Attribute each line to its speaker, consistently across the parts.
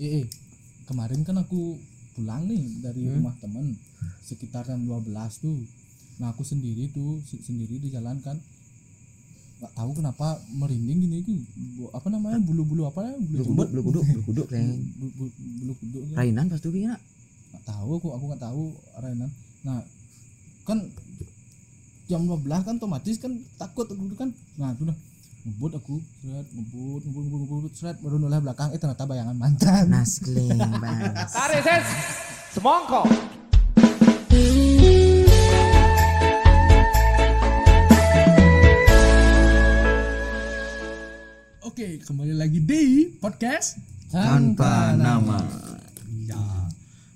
Speaker 1: eh, eh, kemarin kan aku pulang nih dari
Speaker 2: Hmm.
Speaker 1: rumah temen sekitar jam 12 tuh. Nah aku sendiri tuh se- sendiri di jalan kan. Nggak tahu kenapa merinding gini itu apa namanya bulu-bulu apa ya
Speaker 2: Bulu kuduk, bulu kuduk, bulu kuduk Reng.
Speaker 1: bulu, kuduk gitu.
Speaker 2: Rainan pas tuh gini
Speaker 1: nggak tahu aku aku nggak tahu Rainan. Nah kan jam 12 kan otomatis kan takut aku kan. Nah itu udah ngebut aku seret ngebut ngebut ngebut ngebut seret baru noleh belakang eh ternyata bayangan mantan
Speaker 2: Naskleng bang.
Speaker 3: Tarik ses, semongko.
Speaker 4: Oke, kembali lagi di podcast.
Speaker 2: Tanpa nama.
Speaker 4: Ya.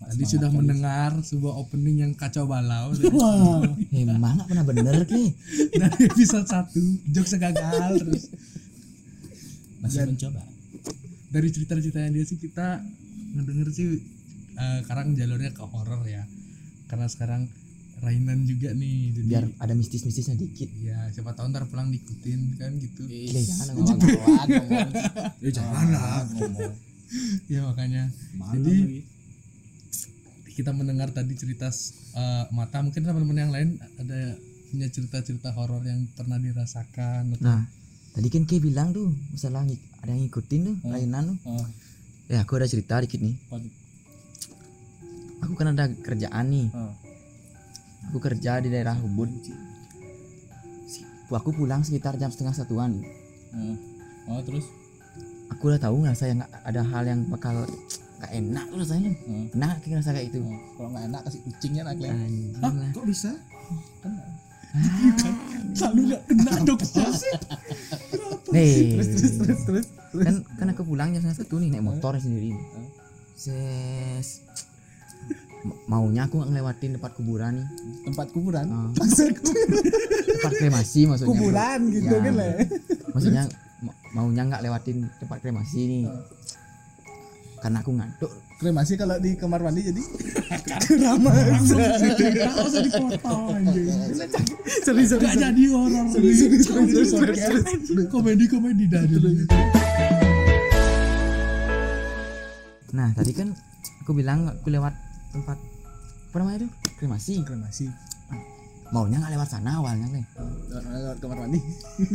Speaker 4: Tadi sudah mendengar sebuah opening yang kacau balau
Speaker 1: wah
Speaker 2: Emang gak pernah bener ki.
Speaker 4: dari episode 1 Jokes gagal terus
Speaker 1: masih mencoba
Speaker 4: dari cerita-ceritanya dia sih kita ngedenger sih eh, sekarang jalurnya ke horror ya karena sekarang Rainan juga nih jadi
Speaker 2: Biar ada mistis-mistisnya dikit.
Speaker 4: ya siapa tahu ntar pulang diikutin kan gitu
Speaker 2: Gila jangan ngomong.
Speaker 1: Kawan, ngomong.
Speaker 5: Ya jangan lah.
Speaker 1: ngomong
Speaker 4: ya makanya
Speaker 5: Malam
Speaker 4: Jadi,
Speaker 5: lagi.
Speaker 4: Kita mendengar tadi cerita eh, mata mungkin teman-teman yang lain ada punya cerita-cerita horor yang pernah dirasakan atau
Speaker 2: Nah, tadi kan Ki bilang tuh ngik- ada yang ngikutin tuh, Rainan tuh.
Speaker 1: Oh,
Speaker 2: Ya aku ada cerita dikit nih. Aku kan ada kerjaan nih.
Speaker 1: Oh.
Speaker 2: Aku kerja di daerah Ubud. Aku pulang sekitar jam setengah satuan.
Speaker 1: Oh. oh terus
Speaker 2: Aku udah tahu ngerasa yang ada hal yang bakal gak enak tuh rasanya. Enak kayak ngerasa kayak itu.
Speaker 1: Oh, kalau nggak enak kasih kucingnya nak
Speaker 2: lah.
Speaker 5: kok bisa?
Speaker 4: selalu nggak kena sih
Speaker 2: Nih,
Speaker 1: terus terus terus terus
Speaker 2: kan kan aku pulang jam satu nih naik motor sendiri. Ses. Ma- Maunya aku nggak ngelewatin tempat kuburan nih.
Speaker 1: tempat kuburan
Speaker 2: Ah,
Speaker 1: maksudku
Speaker 2: tempat kremasi maksudnya. bro.
Speaker 1: kuburan gitu
Speaker 2: Ya.
Speaker 1: kan lah
Speaker 2: Maksudnya ma- maunya nggak lewatin tempat kremasi nih. Karena aku ngantuk.
Speaker 1: kremasi kalau di kamar mandi jadi
Speaker 4: nggak usah dipotong anjing.
Speaker 1: Serius
Speaker 4: nggak jadi horor
Speaker 1: serius
Speaker 4: komedi komedi dah jadi
Speaker 2: Nah, tadi kan aku bilang aku lewat tempat apa namanya itu? Kremasi.
Speaker 1: kremasi.
Speaker 2: Maunya nggak lewat sana awalnya nih.
Speaker 1: lewat kamar mandi.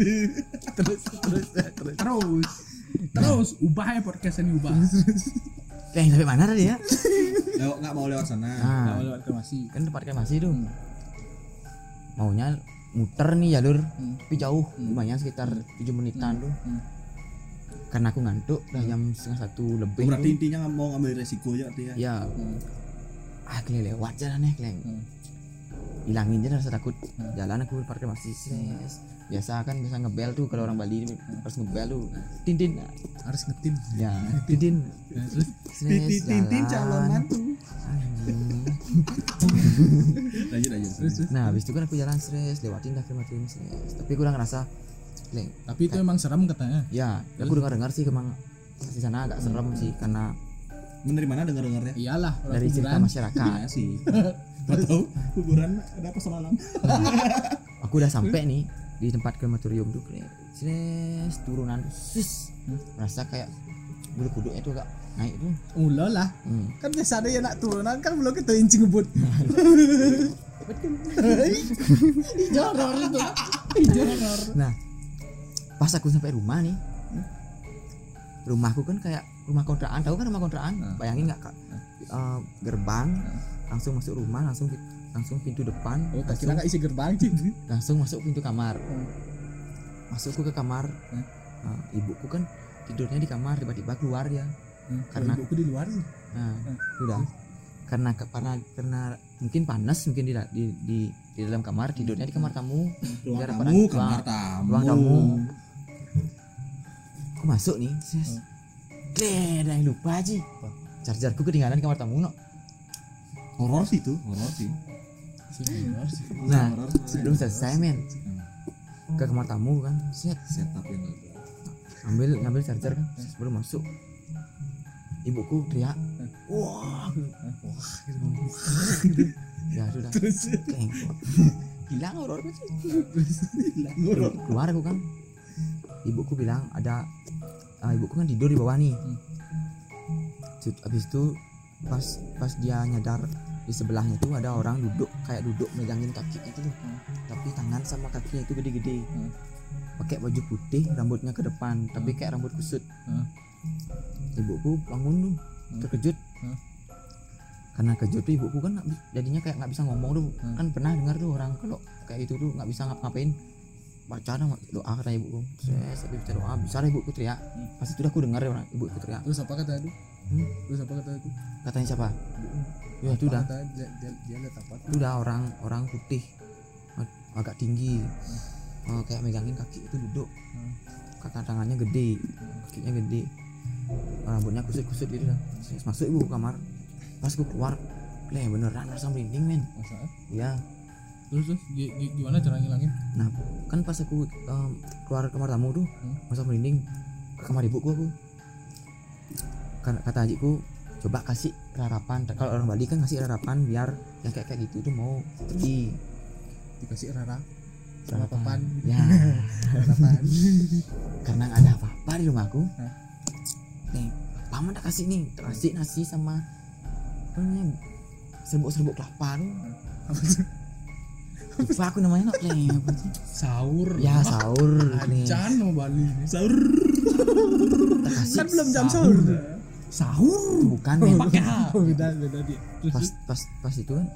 Speaker 1: Terus terus terus.
Speaker 4: Terus terus ubah ya podcast ini ubah
Speaker 2: Eh, sampai mana tadi ya?
Speaker 5: Lewat nggak mau lewat sana.
Speaker 2: Nah,
Speaker 1: Kalau lewat kremasi
Speaker 2: kan tempat kremasi itu. Maunya muter nih jalur
Speaker 1: Hmm.
Speaker 2: tapi jauh lumayan sekitar 7 menitan tuh
Speaker 1: Hmm.
Speaker 2: karena aku ngantuk udah jam setengah satu lebih
Speaker 5: Berarti
Speaker 2: tuh.
Speaker 5: intinya nggak mau ngambil resiko ya artinya.
Speaker 2: ya
Speaker 1: Hmm.
Speaker 2: ah kalian lewat jalannya kalian
Speaker 1: Hmm.
Speaker 2: hilangin aja rasa takut
Speaker 1: Hmm.
Speaker 2: jalan aku parkir masih ses biasa kan biasa ngebel tuh kalau orang Bali harus ngebel tuh tintin
Speaker 1: harus ngetin
Speaker 2: ya tintin
Speaker 1: terus
Speaker 2: Ses,
Speaker 5: Tintin calon mantu.
Speaker 2: Anjing.
Speaker 5: Lanjut aja.
Speaker 1: terus terus.
Speaker 2: nah habis itu kan aku jalan stres lewatin dah krematorium stres tapi aku udah ngerasa Leng,
Speaker 1: tapi itu emang serem katanya
Speaker 2: ya aku dengar dengar sih emang di sana agak serem sih karena
Speaker 5: dari mana dengar dengarnya?
Speaker 1: iyalah
Speaker 2: dari cerita masyarakat
Speaker 5: Iya sih. Gak tahu kuburan ada apa semalam.
Speaker 2: aku udah sampai nih di tempat krematorium tuh kayak stres turunan tuh sis. Merasa kayak bulu kuduknya tuh agak naik tuh.
Speaker 1: Ulah lah.
Speaker 2: Hmm.
Speaker 1: kan biasa ada yang nak turunan kan belum kita incing ngebut. Itu.
Speaker 2: Nah pas aku sampai rumah nih rumahku kan kayak rumah kontrakan tahu kan rumah kontrakan?
Speaker 1: Hmm.
Speaker 2: bayangin nggak kak? Eh, gerbang langsung masuk rumah langsung langsung pintu depan
Speaker 1: oh tak
Speaker 2: langsung,
Speaker 1: kira nggak isi gerbang sih
Speaker 2: langsung masuk pintu kamar.
Speaker 1: Hmm.
Speaker 2: masukku ke kamar.
Speaker 1: Hmm.
Speaker 2: Eh, ibuku kan tidurnya di kamar tiba-tiba keluar ya
Speaker 1: karena
Speaker 2: Karena-
Speaker 1: ibuku di luar sih.
Speaker 2: Nah
Speaker 1: Hmm.
Speaker 2: sudah. Karena ke- karena karena mungkin panas mungkin di di di, di dalam kamar tidurnya di kamar tamu
Speaker 5: Ruang tamu, kamar tamu.
Speaker 2: ruang tamu. Aku masuk nih ses Gile, ada yang lupa aja chargerku ketinggalan di kamar tamu no.
Speaker 5: Horor sih itu, horor sih.
Speaker 2: Nah sebelum selesai men. Ke kamar tamu kan? Set.
Speaker 5: Setup yang
Speaker 2: ambil ngambil charger kan? Sebelum masuk. Ibuku teriak. Wah gitu. wah gitu. ya sudah. Hilang horor
Speaker 5: Hilang horor.
Speaker 2: keluar aku kan? Ibuku bilang ada ah, ibuku kan tidur di bawah nih.
Speaker 1: Hmm.
Speaker 2: Abis itu pas pas dia nyadar di sebelahnya tuh ada orang duduk kayak duduk megangin kakinya itu tuh. Tapi tangan sama kakinya itu gede-gede.
Speaker 1: Hmm.
Speaker 2: pakai baju putih rambutnya ke depan tapi kayak rambut kusut.
Speaker 1: Hmm.
Speaker 2: ibuku bangun tuh
Speaker 1: Hmm.
Speaker 2: terkejut.
Speaker 1: Hmm.
Speaker 2: karena kejut tuh ibuku kan jadinya kayak nggak bisa ngomong tuh.
Speaker 1: Hmm.
Speaker 2: kan pernah dengar tuh orang kalau kayak itu tuh nggak bisa ngap ngapain baca nama doa kata ibuku. Saya tapi baca doa bisa lah ibuku teriak.
Speaker 1: Hmm.
Speaker 2: pas itu udah aku dengar ya orang ibuku teriak.
Speaker 1: Terus apa kata itu
Speaker 2: Hmm.
Speaker 1: terus apa kata itu
Speaker 2: katanya siapa ya itu udah.
Speaker 1: Dia, dia, dia lihat apa?
Speaker 2: Itu udah orang orang putih. Ag- agak tinggi. Oh, kayak megangin kaki itu duduk.
Speaker 1: Hmm.
Speaker 2: kakak tangannya gede. Kakinya gede. Rambutnya kusut kusut gitu. Dah masuk ibu kamar. Pas aku keluar leh beneran rasa merinding men.
Speaker 1: Masa?
Speaker 2: Ya
Speaker 1: terus terus gi- gi- gimana cara ngilangin?
Speaker 2: Nah kan pas aku em, keluar kamar tamu tuh
Speaker 1: Hmm.
Speaker 2: masa merinding ke kamar ibuku aku. Karena kata adikku coba kasih harapan kalau orang Bali kan ngasih harapan biar yang kayak kayak gitu tuh mau pergi
Speaker 1: dikasih rara
Speaker 2: harapan
Speaker 1: harapan
Speaker 2: ya.
Speaker 1: Harapan
Speaker 2: karena nggak ada apa-apa di rumahku
Speaker 1: Hah?
Speaker 2: nih paman tak kasih nih. Kasih nasi sama namanya serbuk-serbuk kelapa tuh. Lupa aku namanya nak. Nih, apa sih?
Speaker 4: Sahur.
Speaker 2: Ya sahur. Nih.
Speaker 4: Acan sama Bali ini.
Speaker 5: Sahur.
Speaker 2: kasih
Speaker 5: Kan belum jam sahur.
Speaker 4: Sahur.
Speaker 2: Bukan men.
Speaker 4: Pakai H.
Speaker 1: oh, beda beda dia. Terus
Speaker 2: pas pas pas itu kan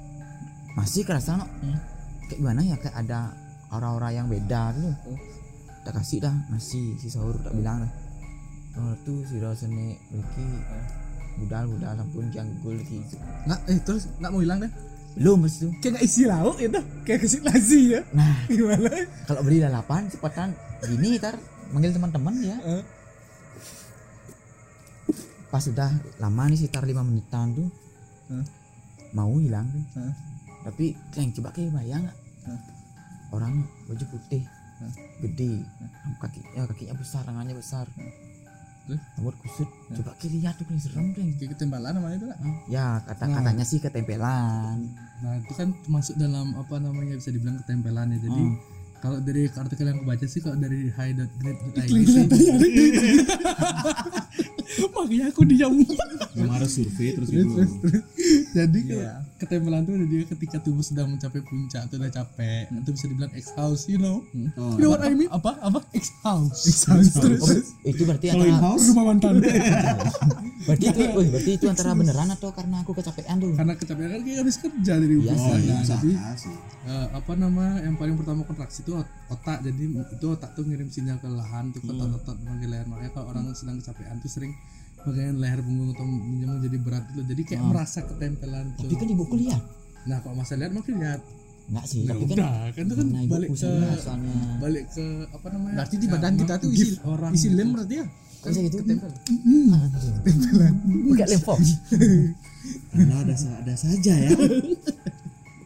Speaker 2: masih kerasa no.
Speaker 1: Hmm.
Speaker 2: kayak gimana ya? Kayak ada aura-aura yang beda tuh
Speaker 1: Oh.
Speaker 2: tak kasih dah nasi si sahur tak bilang dah. Oh tuh si rasanya lagi budal budal ampun janggul gitu
Speaker 1: nggak eh terus nggak mau hilang deh
Speaker 2: belum pas itu.
Speaker 1: Kayak nggak isi lauk itu kayak kasih nasi ya?
Speaker 2: Nah.
Speaker 1: Gimana?
Speaker 2: Kalau beli lalapan cepetan. Gini ntar manggil teman-teman ya
Speaker 1: Eh.
Speaker 2: Pas sudah lama nih sekitar lima menitan tuh
Speaker 1: Hah?
Speaker 2: mau hilang tuh
Speaker 1: Hah?
Speaker 2: tapi kleng coba kayak bayang
Speaker 1: Hah?
Speaker 2: orang baju putih
Speaker 1: Hah?
Speaker 2: gede kakinya kakinya besar tangannya besar
Speaker 1: Terus?
Speaker 2: rambut kusut coba kayak lihat tuh serem kleng
Speaker 1: kayak ketembalan namanya itu nggak
Speaker 2: ya kata
Speaker 4: Nah.
Speaker 2: katanya sih ketempelan
Speaker 4: Nah itu kan masuk dalam apa namanya bisa dibilang ketempelan ya. Jadi
Speaker 2: Hmm.
Speaker 4: Kalau dari artikel yang aku baca sih kalau dari high.grade makanya aku diam
Speaker 5: Yang harus survei terus gitu.
Speaker 4: Jadi kalau ketempelan tuh dia ketika tubuh sedang mencapai puncak atau udah capek. Itu bisa dibilang exhaust you know?
Speaker 5: Oh,
Speaker 4: you know what I mean? Apa? Apa? Exhaust
Speaker 2: oh, itu berarti
Speaker 5: Kalau house
Speaker 4: rumah mantan.
Speaker 2: Berarti itu wih, berarti itu antara beneran atau karena aku kecapean tuh
Speaker 4: karena kecapean kan kayak habis kerja dari rumah.
Speaker 5: Oh
Speaker 2: sih.
Speaker 5: iya,
Speaker 4: jadi eh, apa nama yang paling pertama kontraksi itu ot- otak. Jadi itu otak tuh ngirim sinyal ke lahan tuh ke otot-otot bagian leher makanya kalau orang sedang kecapean tuh sering bagian leher punggung atau menjemur jadi berat gitu. Jadi kayak merasa ketempelan tuh.
Speaker 2: tapi kan ibuku lihat
Speaker 4: nah kalau masa lihat makin lihat.
Speaker 2: Enggak sih
Speaker 4: ya
Speaker 2: tapi kan
Speaker 4: udah kan itu kan
Speaker 2: karena
Speaker 4: balik ke
Speaker 2: sana soalnya.
Speaker 4: balik ke apa namanya?
Speaker 1: Berarti di
Speaker 4: ya,
Speaker 1: badan kita tuh isi
Speaker 4: orang
Speaker 1: isi
Speaker 4: gitu.
Speaker 1: lem berarti ya?
Speaker 2: Bisa gitu?
Speaker 1: Ketempel
Speaker 2: pakai lem fox.
Speaker 5: Anda ada ada saja ya.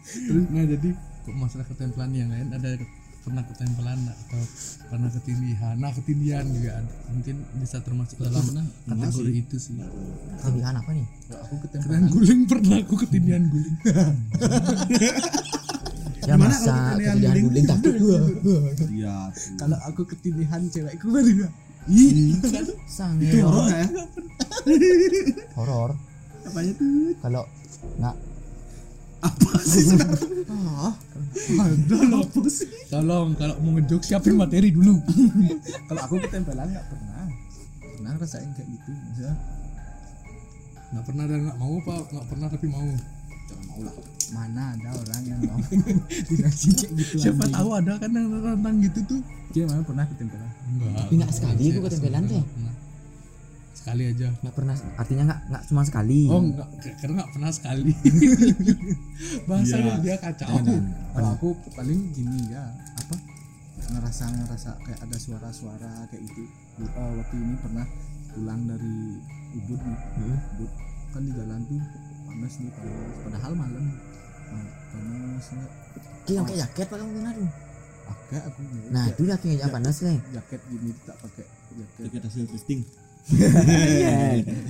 Speaker 4: Terus, nah jadi kok masalah ketempelan yang lain ada pernah ketempelan atau pernah ketindihan. Nah ketindihan juga ada. Mungkin bisa termasuk dalam kategori itu sih.
Speaker 2: Kelebihan apa nih?
Speaker 1: Aku ketempelan.
Speaker 4: Ketindihan guling. Pernah aku ketindihan guling.
Speaker 2: Ya
Speaker 5: Gimana
Speaker 2: masa
Speaker 5: ketindihan
Speaker 2: ketindihan
Speaker 5: guling?
Speaker 2: guling takut gua?
Speaker 5: Iya.
Speaker 1: kalau aku ketindihan cewekku baru ya
Speaker 2: sange.
Speaker 5: Itu horor ya?
Speaker 2: horor.
Speaker 5: Apanya tuh?
Speaker 2: kalau nggak
Speaker 1: apa sih?
Speaker 4: Tolong kalau mau ngejok siapin materi dulu.
Speaker 1: Kalau aku ketempelan nggak pernah. Pernah rasain kayak gitu maksudnya.
Speaker 4: Nggak pernah dan nggak mau apa nggak pernah tapi mau.
Speaker 5: Jangan mau lah.
Speaker 1: mana ada orang yang mau. Dikasih kayak gitu
Speaker 4: siapa
Speaker 1: anjing.
Speaker 4: tahu ada kan yang tentang gitu tuh.
Speaker 1: Dia mana pernah ketempelan?
Speaker 4: Enggak
Speaker 2: tapi nggak sekali aku ketempelan tuh
Speaker 4: Pernah. Sekali aja.
Speaker 2: Nggak pernah artinya nggak nggak cuma sekali.
Speaker 4: Oh enggak karena nggak pernah sekali. Bahasanya dia kacau.
Speaker 5: Jangan.
Speaker 1: kalau aku paling gini ya apa? Ngerasa ngerasa kayak ada suara-suara kayak gitu. Eh, waktu ini pernah pulang dari ubud nih.
Speaker 2: Hmm.
Speaker 1: ubud kan di jalan tuh panas nih panas. Padahal malam nah, panas nggak
Speaker 2: yang pakai jaket pakai mungkin aduh
Speaker 1: pakai aku.
Speaker 2: Nah itu kayak
Speaker 1: Ya.
Speaker 2: panas leh.
Speaker 1: jaket gini tak pakai jaket.
Speaker 5: Tiket hasil testing.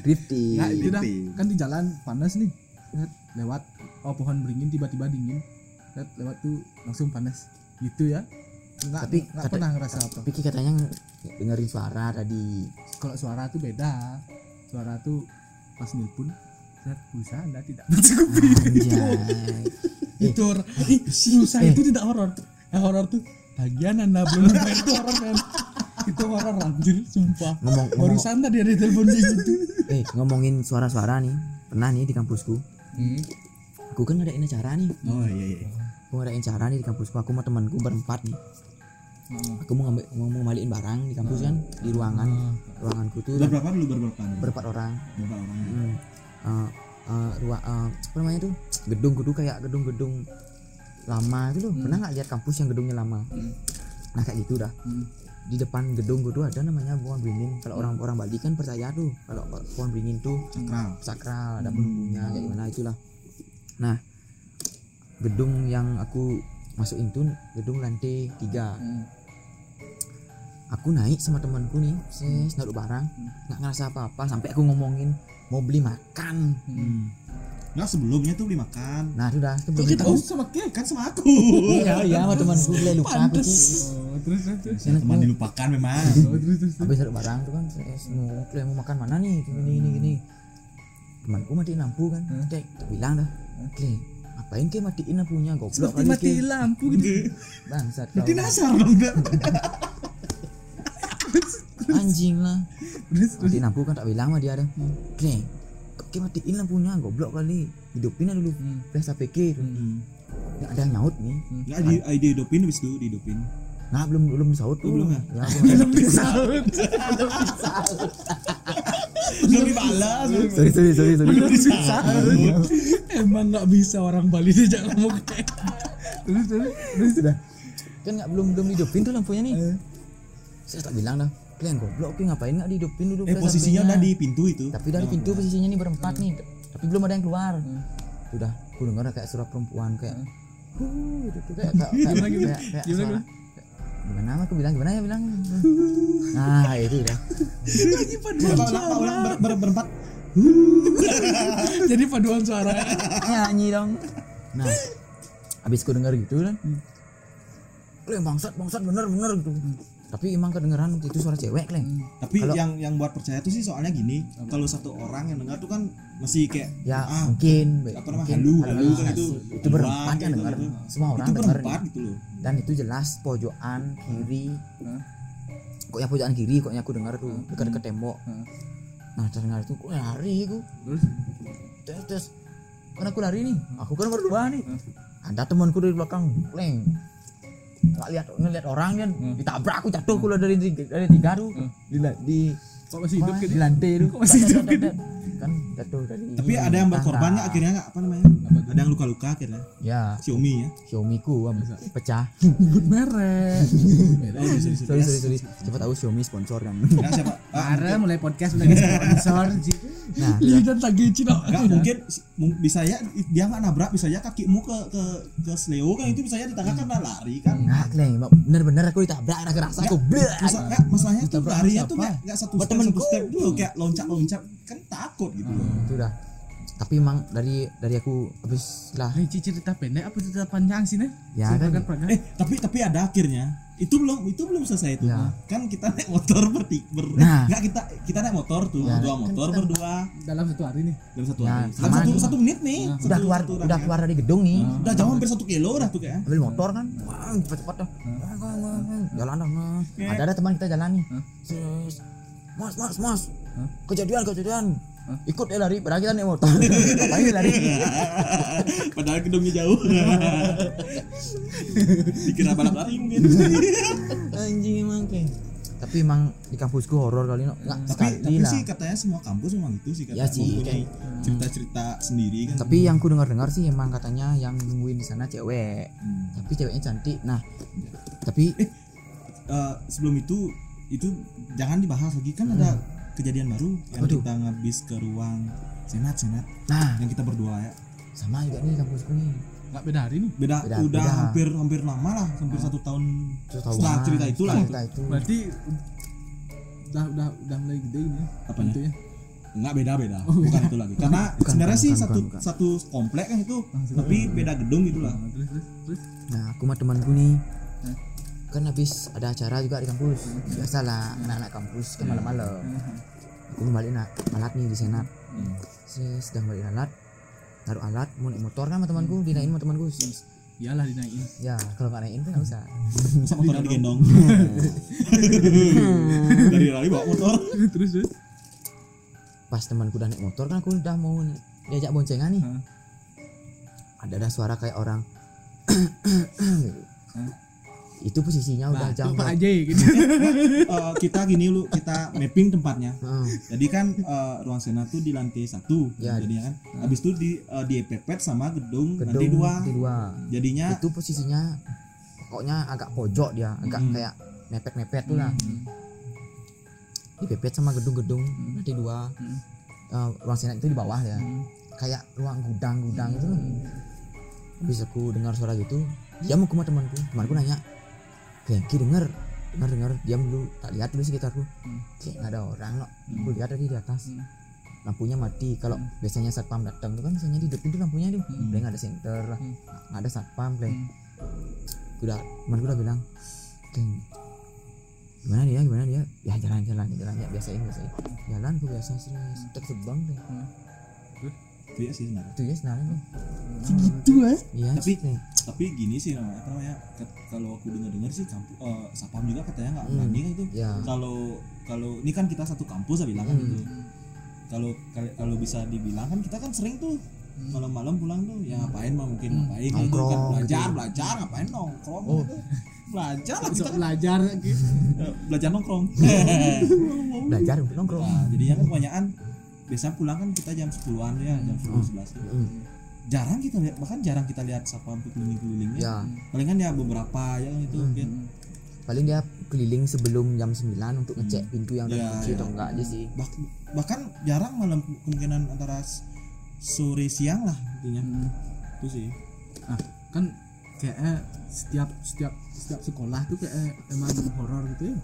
Speaker 2: Drifting
Speaker 1: nah itu dah.
Speaker 5: Gitu.
Speaker 1: kan di jalan panas nih. Lewat oh pohon beringin tiba-tiba dingin. Lihat, lewat tuh langsung panas. Gitu ya. Nggak
Speaker 2: Tapi
Speaker 1: nggak
Speaker 2: kata-
Speaker 1: pernah ngerasa apa.
Speaker 2: Tapi katanya dengerin suara tadi.
Speaker 1: Kalau suara tuh beda. Suara tuh
Speaker 4: pas nelpon pulsa anda tidak
Speaker 2: Anjay.
Speaker 4: itu ih pulsa
Speaker 2: Eh.
Speaker 4: itu tidak horor. Yang horor tuh tagihan anda belum itu horor kan itu horor anjir sumpah
Speaker 2: Ngomong ngomong
Speaker 4: barusan tadi ada telepon kayak gitu
Speaker 2: eh ngomongin suara-suara nih. Pernah nih di kampusku.
Speaker 4: hmm.
Speaker 2: Aku kan ngadain acara nih.
Speaker 5: oh iya iya
Speaker 2: Aku ngadain acara nih di kampusku. Aku sama temanku berempat nih. Aku mau ngambil mau, mau ngembaliin barang di kampus kan di ruangan ruanganku tuh
Speaker 5: berapa dulu berberapa nih?
Speaker 2: berempat orang.
Speaker 5: Berapa orang?
Speaker 2: Hmm. Eh, eh, ruang eh, apa namanya tuh gedung gedung kayak gedung-gedung lama gitu loh pernah nggak lihat kampus yang gedungnya lama nah kayak gitu dah di depan gedung gue tuh ada namanya pohon beringin. Kalau orang orang Bali kan percaya tuh kalau pohon beringin tuh
Speaker 5: Sakral.
Speaker 2: sakral ada penunggunya kayak gimana itulah. Nah gedung yang aku masukin tuh gedung lantai tiga. Aku naik sama temanku nih ses naruh barang. Nggak ngerasa apa-apa sampai aku ngomongin mau beli makan.
Speaker 5: Hmm. Nggak sebelumnya tuh beli makan.
Speaker 2: nah sudah sebelum itu
Speaker 5: tahu sama ke kan sama aku.
Speaker 2: iya iya sama temanku beli lupa aku
Speaker 4: oh, terus terus
Speaker 2: Sana
Speaker 5: Teman dilupakan memang.
Speaker 4: oh, terus terus
Speaker 2: habis naruh barang tuh kan mau "Kle, mau makan mana nih? Gini gini gini. Temanku matiin lampu kan. Cek bilang dah. Kle, ngapain ke matiin lampunya? Goblok
Speaker 4: mati
Speaker 2: kali
Speaker 4: mati lampu gitu.
Speaker 2: Bangsat
Speaker 5: Berarti
Speaker 2: kau.
Speaker 5: nasar dong.
Speaker 2: Anjing lah. Matiin lampu kan tak bilang sama dia dah. Kle, ke matiin lampunya goblok kali hidupin aja dulu flash APK tuh nggak ada yang nyaut nih
Speaker 5: Nggak di di hidupin habis itu dihidupin.
Speaker 2: Nah belum belum disaut tuh.
Speaker 5: belum ya?
Speaker 2: Ya, belum.
Speaker 4: disaut
Speaker 5: Belum dibalas.
Speaker 2: sorry sorry sorry sorry.
Speaker 4: emang nggak bisa orang Bali diajak ngomong kayak terus terus
Speaker 2: Terus sudah. Kan nggak belum belum dihidupin tuh lampunya nih. Saya tak bilang dah. Kalian goblok ki ngapain nggak dihidupin dulu
Speaker 5: Eh posisinya
Speaker 2: HP-nya?"
Speaker 5: udah di pintu itu.
Speaker 2: Tapi dari pintu posisinya nih berempat nih. Tapi belum ada yang keluar. Udah, aku dengar kayak suara perempuan kayak huh gitu tuh kayak kayak kayak
Speaker 4: Gimana?
Speaker 2: kayak, suara- aku bilang gimana ya? Bilang. Nah, itu udah.
Speaker 5: Ulang ulang berempat.
Speaker 4: jadi paduan suara.
Speaker 2: Nyanyi dong. Nah habis ku denger gitu kan Kleng bangsat bangsat bener bener gitu tapi emang kedengeran itu suara cewek kleng
Speaker 5: Tapi
Speaker 2: Kalau-
Speaker 5: yang yang buat percaya tuh sih soalnya gini, kalau satu orang yang dengar tuh kan masih kayak
Speaker 2: ya
Speaker 5: ah,
Speaker 2: mungkin
Speaker 5: apa namanya halu
Speaker 2: halu,
Speaker 5: kan itu
Speaker 2: itu berempat yang
Speaker 5: gitu,
Speaker 2: denger.
Speaker 5: gitu.
Speaker 2: semua orang
Speaker 5: itu berempat gitu loh.
Speaker 2: Dan itu jelas pojokan kiri. Koknya pojokan kiri koknya aku dengar tuh dekat dekat tembok. Nah terdengar itu kok lari aku?
Speaker 4: Terus?
Speaker 2: Terus terus. Kan aku lari nih aku kan berdua nih. Ada temanku dari belakang kleng nggak lihat ngeliat orang kan ditabrak aku jatuh aku dari dari tiga tuh. Di la- di
Speaker 4: kok masih hidup
Speaker 2: apa,
Speaker 4: gitu?
Speaker 2: di lantai tuh.
Speaker 4: Kok masih hidup gitu?
Speaker 2: kan jatuh dari
Speaker 5: tapi ada yang
Speaker 2: tangga.
Speaker 5: berkorbannya akhirnya? Nggak apa namanya ada yang luka-luka akhirnya.
Speaker 2: Ya.
Speaker 5: Xiaomi ya.
Speaker 2: Xiaomi ku am, pecah.
Speaker 4: Nyebut merek
Speaker 5: oh, sorry, sorry,
Speaker 2: sorry siapa tahu Xiaomi sponsor kan.
Speaker 5: Nah, siapa? Ah,
Speaker 4: Are mulai podcast mulai sponsor gitu
Speaker 2: nah
Speaker 4: Ih, dan lagi Cina.
Speaker 5: Enggak mungkin mung- bisa ya dia nggak nabrak bisa ya kakimu ke ke ke sleo kan itu bisa ya di kan lari kan.
Speaker 2: Nggak kleng bener-bener aku ditabrak ada kerasa aku. Blek
Speaker 5: Masa, nggak, masalahnya tuh larinya
Speaker 4: siapa?
Speaker 5: tuh nggak nggak satu step satu step dulu kayak loncat loncat kan takut gitu. Loh
Speaker 2: itu dah tapi emang dari dari aku habis lah.
Speaker 4: Ini cerita pendek apa cerita panjang sih nih?
Speaker 2: Ya, kan.
Speaker 5: Eh tapi tapi ada akhirnya. Itu belum itu belum selesai itu
Speaker 2: Ya.
Speaker 5: kan kita naik motor berti ber
Speaker 2: Nah.
Speaker 5: nggak kita kita naik motor tuh
Speaker 2: Ya.
Speaker 5: dua motor
Speaker 2: Kan
Speaker 5: berdua.
Speaker 4: dalam satu hari nih.
Speaker 5: dalam satu
Speaker 2: Ya,
Speaker 5: hari. dalam
Speaker 2: sama
Speaker 5: satu
Speaker 2: nih.
Speaker 5: satu menit nih.
Speaker 2: Udah
Speaker 5: satu-
Speaker 2: keluar
Speaker 5: satu
Speaker 2: udah keluar dari gedung nih.
Speaker 5: Udah jauh hampir satu kilo udah tuh kayak.
Speaker 2: Ambil motor kan? Wah cepet-cepet dah. Jalan dah nah. ada ada teman kita jalan nih. Mas mas mas. Kejadian kejadian ikut dia lari padahal kita naik motor. Ngapain dia lari?
Speaker 5: Padahal gedungnya jauh. Dikira balap lari mungkin
Speaker 2: anjing emang kayak tapi emang di kampusku horor kali no nggak
Speaker 5: tapi
Speaker 2: sekali
Speaker 5: tapi
Speaker 2: lah.
Speaker 5: sih katanya semua kampus memang itu sih
Speaker 2: Ya
Speaker 5: katanya.
Speaker 2: sih,
Speaker 5: mempunyai cerita-cerita sendiri kan.
Speaker 2: Tapi yang ku dengar dengar sih emang katanya yang nungguin di sana cewek.
Speaker 5: Hmm.
Speaker 2: tapi ceweknya cantik. Nah tapi
Speaker 5: Eh, sebelum itu itu jangan dibahas lagi. Kan ada kejadian baru yang.
Speaker 2: Apa tuh?
Speaker 5: kita ngabis ke ruang senat senat
Speaker 2: nah
Speaker 5: yang kita berdua ya
Speaker 2: sama juga nih kampusku nih
Speaker 4: Enggak beda hari nih.
Speaker 5: beda,
Speaker 2: Beda,
Speaker 5: udah
Speaker 2: beda.
Speaker 5: hampir hampir lama lah hampir satu tahun setelah
Speaker 2: lah,
Speaker 5: cerita itu lah
Speaker 2: cerita itu
Speaker 4: Berarti udah udah udah mulai gede ini ya.
Speaker 5: Apanya?
Speaker 4: Bentuknya.
Speaker 5: nggak beda beda bukan itu lagi karena
Speaker 2: Bukan,
Speaker 5: sebenarnya
Speaker 2: bukan,
Speaker 5: sih
Speaker 2: bukan,
Speaker 5: satu
Speaker 2: bukan.
Speaker 5: satu komplek kan itu tapi beda gedung gitu lah
Speaker 4: Nah.
Speaker 2: Nah, aku sama temanku nih kan habis ada acara juga di kampus. Biasalah anak-anak kampus kan malam-malam. Aku balik nak malat nih di senat saya sedang balik alat taruh alat mau naik motor kan sama temanku dinaikin sama temanku.
Speaker 1: Iyalah dinaikin.
Speaker 2: Ya kalau nggak naikin kan nggak usah.
Speaker 5: Masa motornya digendong. Dari lari bawa motor.
Speaker 1: terus terus.
Speaker 2: Pas temanku udah naik motor kan aku udah mau diajak boncengan nih. Ada ada suara kayak orang gitu. Itu posisinya udah jam
Speaker 1: aja gitu
Speaker 5: Eh, kita gini lu, kita mapping tempatnya.
Speaker 2: Heeh.
Speaker 5: Jadi kan eh, ruang senat tuh di lantai satu,
Speaker 2: Ya.
Speaker 5: jadinya kan. Habis itu di eh, diepepet sama gedung,
Speaker 2: gedung
Speaker 5: lantai dua.
Speaker 2: lantai dua
Speaker 5: Jadinya
Speaker 2: itu posisinya pokoknya agak pojok dia agak
Speaker 5: Hmm.
Speaker 2: kayak mepet-mepet tuh lah dipepet sama gedung-gedung lantai dua
Speaker 1: Hmm.
Speaker 2: Eh, ruang senat itu di bawah ya kayak ruang gudang-gudang itu loh habis aku dengar suara gitu dia mau ke rumah temanku temanku nanya Gengki denger. Dengar dengar diam dulu. Tak lihat dulu sekitarku. Kayak nggak ada orang loh aku lihat tadi di atas.
Speaker 1: Hmm.
Speaker 2: lampunya mati. Kalau biasanya satpam datang tuh kan biasanya di depan tuh lampunya tuh.
Speaker 1: Hmm.
Speaker 2: udah nggak ada senter lah.
Speaker 1: Hmm.
Speaker 2: nggak ada satpam play
Speaker 1: Hmm.
Speaker 2: udah temanku udah bilang geng gimana dia? Gimana dia? Ya jalan jalan jalan. Ya biasain biasain. Jalan aku biasa serius terbang deh
Speaker 5: itu ya sih sebenarnya.
Speaker 2: itu ya sebenarnya tuh.
Speaker 1: segitu eh
Speaker 2: iya
Speaker 5: Tapi-
Speaker 2: sih.
Speaker 5: Tapi gini sih namanya apa namanya? Kalau aku dengar-dengar sih kampus eh, Sapam juga katanya nggak
Speaker 2: Hmm.
Speaker 5: berani itu.
Speaker 2: ya
Speaker 5: Kalau kalau ini kan kita satu kampus ya bilang kan
Speaker 2: Hmm.
Speaker 5: gitu. Kalau kalau- kalau bisa dibilang kan kita kan sering tuh malam-malam pulang tuh ya ngapain mah mungkin ngapain gitu kan belajar
Speaker 2: gitu.
Speaker 5: belajar ngapain nongkrong
Speaker 2: Oh.
Speaker 5: gitu. belajar lah kita kan
Speaker 1: belajar gitu
Speaker 5: belajar nongkrong
Speaker 2: belajar nongkrong
Speaker 5: nah jadinya kan kebanyakan biasanya pulang kan kita jam 10-an ya jam 10 11 tuh.
Speaker 2: Mm.
Speaker 5: jarang kita lihat bahkan jarang kita lihat sapam tuh keliling-kelilingnya.
Speaker 2: Ya.
Speaker 5: Palingan ya beberapa ya itu
Speaker 2: Hmm.
Speaker 5: mungkin
Speaker 2: paling dia keliling sebelum jam 9 untuk ngecek pintu yang udah
Speaker 5: Ya,
Speaker 2: kunci
Speaker 5: ya.
Speaker 2: atau enggak aja sih.
Speaker 5: Bah- bahkan jarang malam kemungkinan antara sore siang lah intinya. Itu sih.
Speaker 1: Ah. Kan kayaknya setiap setiap setiap sekolah tuh kayak emang horor gitu ya.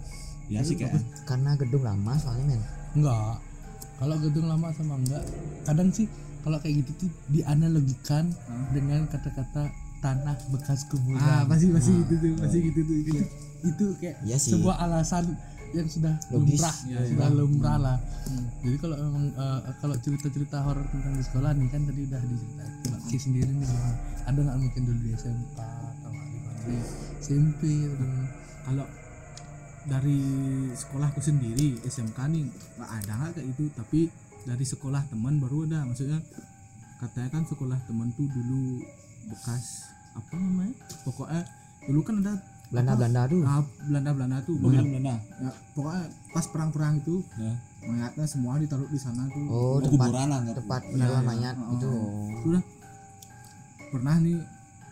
Speaker 5: Ya sih kayak
Speaker 2: karena gedung lama soalnya men.
Speaker 4: Enggak kalau gedung lama sama enggak kadang sih kalau kayak gitu tuh dianalogikan dengan kata-kata tanah bekas kuburan
Speaker 1: ah pasti pasti
Speaker 2: Nah.
Speaker 1: gitu tuh pasti gitu tuh gitu. itu kayak
Speaker 2: Iya sih.
Speaker 4: sebuah alasan yang sudah
Speaker 2: Logis.
Speaker 4: lumrah
Speaker 1: Ya,
Speaker 4: sudah
Speaker 1: ya.
Speaker 4: lumrah lah
Speaker 1: Hmm.
Speaker 4: jadi kalau memang eh, kalau cerita-cerita horor tentang di sekolah nih kan tadi udah diceritain Mbak Ki sendiri nih gimana? ada nggak mungkin dulu di SMK atau SMP atau di mana?
Speaker 1: kalau dari sekolahku sendiri SMK nih nggak ada nggak kayak itu tapi dari sekolah teman baru ada. Maksudnya katanya kan sekolah teman tuh dulu bekas apa namanya? Pokoknya dulu kan ada
Speaker 2: Belanda Belanda tuh.
Speaker 1: Ah, Belanda Belanda tuh.
Speaker 5: Belanda. Belanda.
Speaker 1: Ya, pokoknya pas perang-perang itu
Speaker 5: ya.
Speaker 1: mayatnya semua ditaruh di sana tuh.
Speaker 2: Oh
Speaker 5: Oh,
Speaker 2: tempat
Speaker 5: kuburan
Speaker 2: tempat
Speaker 1: Iya,
Speaker 2: penyeluruhan
Speaker 1: iya.
Speaker 2: mayat
Speaker 1: Oh,
Speaker 2: itu
Speaker 1: oh. Sudah. Pernah nih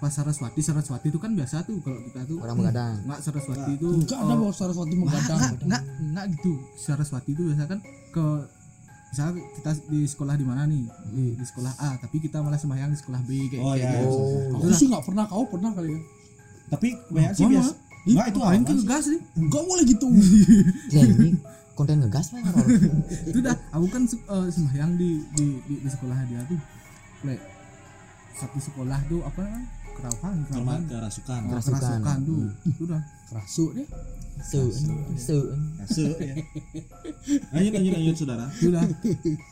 Speaker 1: pas Saraswati? Saraswati itu kan biasa tuh kalau kita tuh.
Speaker 2: Orang begadang
Speaker 1: nggak Saraswati itu
Speaker 4: enggak ada
Speaker 1: oh,
Speaker 4: bahwa Saraswati
Speaker 1: Nggak,
Speaker 4: menggadang
Speaker 1: nggak, nggak, nggak gitu. Saraswati itu biasa kan ke misalnya kita di sekolah di mana nih? Di, di sekolah A tapi kita malah sembahyang di sekolah B kayak
Speaker 5: Oh,
Speaker 1: kayak
Speaker 5: iya.
Speaker 1: gitu.
Speaker 2: oh
Speaker 4: aku sih nggak pernah kau pernah kali ya?
Speaker 5: Tapi kebanyakan sih biasa. Enggak itu
Speaker 1: Ngapain
Speaker 5: awan
Speaker 1: ke
Speaker 5: sih.
Speaker 1: gas sih
Speaker 4: enggak boleh gitu.
Speaker 2: Ya ini konten ngegas lah
Speaker 1: itu dah aku kan eh, sembahyang di di, di di sekolah dia tuh. Lek, satu sekolah tuh apa namanya kerawahan
Speaker 5: Karena
Speaker 1: kerawahan
Speaker 5: kerasukan.
Speaker 1: Oh,
Speaker 2: Kerasukan.
Speaker 1: kerasukan tuh.
Speaker 2: Hmm.
Speaker 1: itu dah
Speaker 4: kerasuk deh
Speaker 2: su su
Speaker 5: Kasu, ya. lanjut lanjut lanjut saudara.
Speaker 1: Itu dah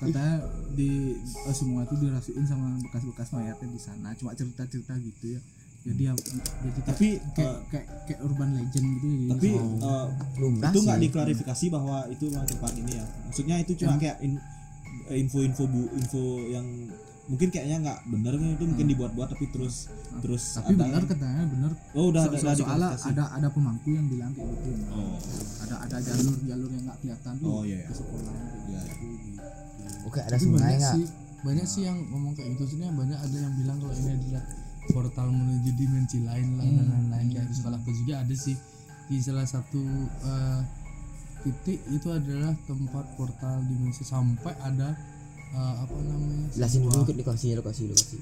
Speaker 1: katanya di eh, semua tuh dirasukin sama bekas-bekas mayatnya di sana. Cuma cerita-cerita gitu ya. Jadi ya jadi
Speaker 5: tapi
Speaker 1: kayak
Speaker 5: eh,
Speaker 1: kayak kayak urban legend gitu jadi
Speaker 5: tapi
Speaker 2: lumrah
Speaker 5: itu nggak diklarifikasi bahwa itu tempat ini ya. Maksudnya itu cuma kayak in- info-info bu info yang mungkin kayaknya nggak bener kan itu mungkin dibuat-buat tapi terus terus
Speaker 1: tapi
Speaker 5: ada
Speaker 1: benar katanya benar
Speaker 5: oh udah
Speaker 1: So-
Speaker 5: ada
Speaker 1: so-
Speaker 5: ada
Speaker 1: soalnya ada ada pemangku yang bilang kayak gitu.
Speaker 5: Oh.
Speaker 1: Ada ada jalur jalur yang nggak kelihatan tuh
Speaker 5: Oh, iya, iya.
Speaker 1: ke sekolah.
Speaker 5: Iya
Speaker 2: oke ada
Speaker 4: Tapi
Speaker 2: sungai
Speaker 4: banyak
Speaker 2: nggak?
Speaker 4: sih banyak sih yang ngomong kayak gitu. Sebenarnya banyak ada yang bilang kalau ini adalah portal menuju dimensi lain lah dan lain-lain kayak di sekolahku juga ada sih di salah satu eh, titik itu adalah tempat portal dimensi. Sampai ada eh, apa namanya?
Speaker 2: Jelasin dulu ke lokasi lokasi lokasi.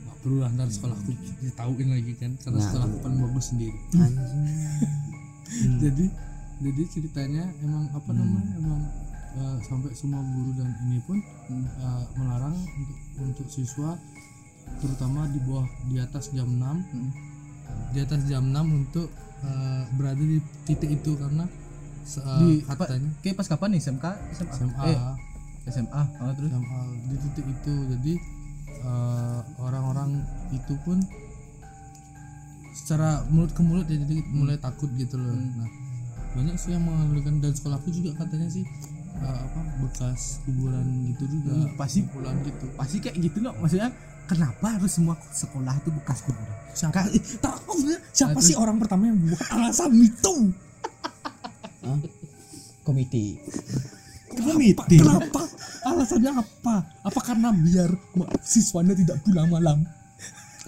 Speaker 4: Nggak perlu lah ntar sekolahku ditauin lagi kan karena
Speaker 2: Nah.
Speaker 4: sekolahku paling bagus sendiri.
Speaker 2: Anjing.
Speaker 4: Jadi jadi ceritanya emang apa namanya emang eh, sampai semua guru dan ini pun eh, melarang untuk untuk siswa terutama di bawah di atas jam 6 di atas jam 6 untuk berada di titik itu karena eh,
Speaker 1: Di-
Speaker 4: katanya
Speaker 1: kayak pas kapan nih? SMK SMA,
Speaker 4: SMA
Speaker 1: eh, SMA oh, terus?
Speaker 4: Hal di titik itu. Jadi eh, orang-orang itu pun secara mulut ke mulut ya jadi mulai takut gitu loh. Nah banyak sih yang mengalihkan dan sekolahku juga katanya sih eh, apa bekas kuburan gitu juga.
Speaker 1: Hmm, pasti-
Speaker 4: pulang gitu.
Speaker 1: Pasti kayak gitu loh maksudnya kenapa harus semua sekolah itu bekas kuburan?
Speaker 4: Siapa?
Speaker 1: Ka-
Speaker 4: tahu nggak? Siapa
Speaker 1: Nah,
Speaker 4: sih orang pertama yang buat alasan itu?
Speaker 2: Hah? komite
Speaker 5: Komite.
Speaker 4: kenapa? Alasannya apa? Apa karena biar siswanya tidak pulang malam?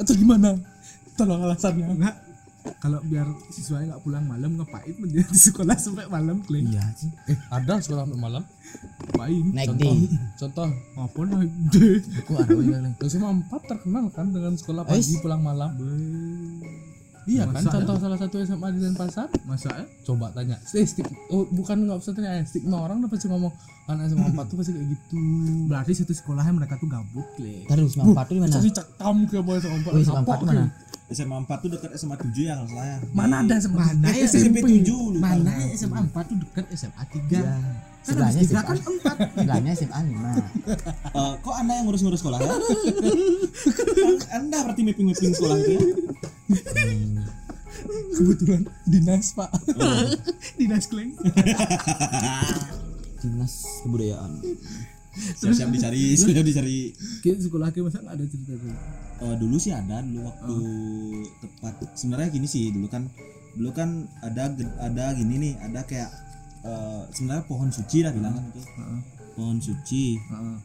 Speaker 4: Atau gimana? Tolong alasannya.
Speaker 1: Enggak. Kalau biar siswanya nggak pulang malam ngapain dia di sekolah sampai malam Kleng?
Speaker 2: iya sih.
Speaker 4: Eh ada sekolah sampai malam?
Speaker 1: Ngapain?
Speaker 2: Naik
Speaker 4: contoh.
Speaker 2: Deh
Speaker 4: contoh.
Speaker 1: Apa lah deh
Speaker 2: aku ada yang
Speaker 4: SMA 4 terkenal kan dengan sekolah
Speaker 2: Ais.
Speaker 4: pagi pulang malam iya kan contoh salah satu SMA di Denpasar
Speaker 1: masa ya
Speaker 4: coba tanya eh stik oh bukan nggak usah tanya eh, stigma orang udah pasti ngomong anak SMA 4 tuh pasti kayak gitu
Speaker 1: berarti satu sekolahnya mereka tuh gabut Kleng.
Speaker 2: terus sembilan empat tuh di mana
Speaker 4: Cari cakam ke boy SMA 4
Speaker 2: oh SMA empat tuh mana
Speaker 5: SMA 4 tuh dekat SMA 7 ya kalau salah ya.
Speaker 4: mana ada SMA
Speaker 1: Mana
Speaker 4: Eh,
Speaker 1: ya
Speaker 5: SMP 7 lu.
Speaker 1: mana ya SMA 4 tuh dekat SMA 3
Speaker 2: ya
Speaker 1: kan
Speaker 2: sebelahnya SMA
Speaker 1: kan empat
Speaker 2: sebelahnya SMA lima
Speaker 5: Eh, kok anda yang ngurus-ngurus sekolah ya? anda berarti mapping-mapping sekolah itu ya?
Speaker 4: Kebetulan dinas pak.
Speaker 1: Dinas Kleng.
Speaker 2: dinas kebudayaan.
Speaker 5: Siap-siap dicari, siap dicari.
Speaker 1: Kayak sekolah kayak masa nggak ada cerita tuh?
Speaker 5: Eh, dulu sih ada dulu waktu tepat. Sebenarnya gini sih dulu kan dulu kan ada ada gini nih ada kayak eh, sebenarnya pohon suci lah bilang kan itu pohon suci.
Speaker 1: Heeh.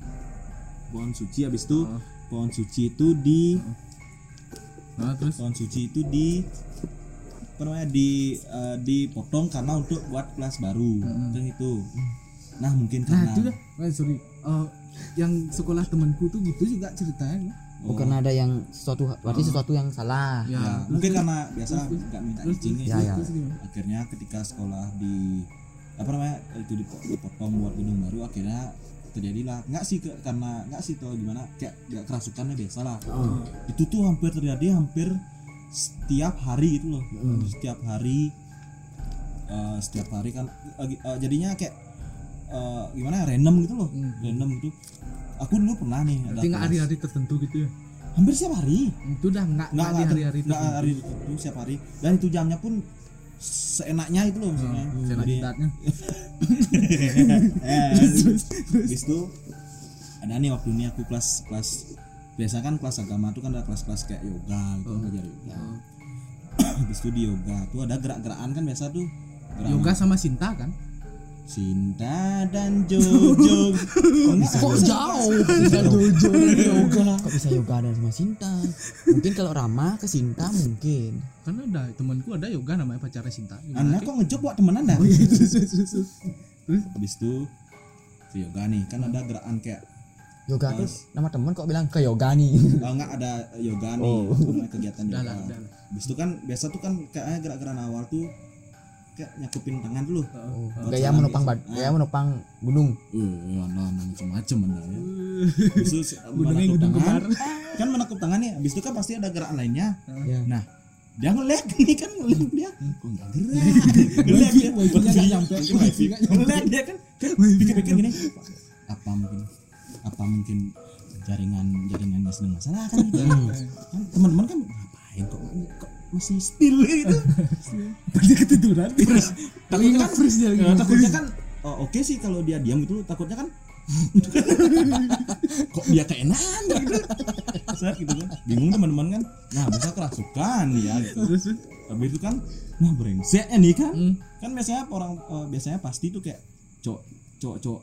Speaker 5: pohon suci habis itu
Speaker 1: Heeh.
Speaker 5: pohon suci itu di
Speaker 1: nah terus?
Speaker 5: Pohon suci itu di apa namanya di eh, dipotong karena untuk buat kelas baru. Kan itu. Nah mungkin
Speaker 1: nah
Speaker 5: karena
Speaker 1: itu dah eh, sorry Eh, yang sekolah temanku tuh gitu juga ceritanya.
Speaker 2: Oh. Karena ada yang sesuatu berarti sesuatu yang salah.
Speaker 1: Ya,
Speaker 5: ya, mungkin karena biasa nggak minta
Speaker 1: terus
Speaker 5: izin
Speaker 2: Ya, ya.
Speaker 1: terus
Speaker 5: akhirnya ketika sekolah di apa namanya itu dipo- dipotong buat gedung baru akhirnya terjadilah. Nggak sih ke, karena nggak sih tuh gimana kayak nggak kerasukannya biasa lah. Itu tuh hampir terjadi hampir setiap hari gitu loh. Setiap hari eh, setiap hari kan eh, eh, jadinya kayak eh, gimana ya, random gitu loh. Random gitu. Aku dulu pernah nih ada
Speaker 1: hari-hari tertentu gitu ya?
Speaker 5: Hampir setiap hari.
Speaker 1: Itu udah nggak
Speaker 5: nggak
Speaker 1: hari-hari tertentu.
Speaker 5: hari itu setiap hari. Dan itu jamnya pun seenaknya itu loh maksudnya.
Speaker 1: Saya
Speaker 5: Jadi-
Speaker 1: jidatnya
Speaker 5: eh, habis itu ada nih waktu ini aku kelas kelas biasa kan kelas agama tuh kan ada kelas-kelas kayak yoga gitu
Speaker 1: Oh.
Speaker 5: belajar yoga. Habis itu di yoga tuh ada gerak-gerakan kan biasa tuh. Gerak
Speaker 1: yoga sama Sinta kan
Speaker 5: Sinta dan Jojo. Kok nggak
Speaker 2: Kok
Speaker 5: ada?
Speaker 2: jauh? bisa dojo dan yoga kok bisa yoga dan sama Sinta? Mungkin kalau Rama ke Sinta mungkin.
Speaker 1: Karena ada temanku ada yoga namanya pacarnya Sinta.
Speaker 5: Anda kok ngejob buat temen anda
Speaker 1: Oh, iya, terus terus terus terus.
Speaker 5: habis itu di yoga nih kan ada gerakan kayak
Speaker 2: yoga tuh nama temen kok bilang ke yoga nih.
Speaker 5: Oh, nggak ada yoga nih.
Speaker 2: Oh.
Speaker 5: kegiatan yoga. habis itu kan biasa tuh kan kayaknya gerak-gerakan awal tuh kayak nyakupin tangan dulu
Speaker 2: oh,
Speaker 5: Oh,
Speaker 2: gaya menopang bad gaya menopang gunung
Speaker 5: Eh, anda anda macam-macam anda ya. Itu
Speaker 1: Gunungnya
Speaker 5: menekuk
Speaker 1: gunung
Speaker 5: tangan, kan menekuk tangan nih. Habis itu kan pasti ada gerakan lainnya.
Speaker 2: ya
Speaker 5: Nah, dia ngelek nih kan ngelek dia. Kok nggak gerak? Ngelek dia.
Speaker 1: Nggak nyampe.
Speaker 5: Dia kan. Kan pikir-pikir gini. Apa mungkin apa mungkin jaringan jaringannya sedang masalah kan gitu. Kan teman-teman kan masih still gitu.
Speaker 1: dia ketiduran
Speaker 5: takutnya kan
Speaker 1: freeze dia
Speaker 5: Ya, takutnya kan oh, oke sih kalau dia diam gitu takutnya kan kok dia keenakan gitu Set gitu kan bingung teman-teman kan nah bisa kerasukan ya gitu
Speaker 1: terus terus.
Speaker 5: habis itu kan nah brengseknya nih kan
Speaker 1: Hmm.
Speaker 5: kan biasanya orang eh, biasanya pasti tuh kayak cowok cowok cowok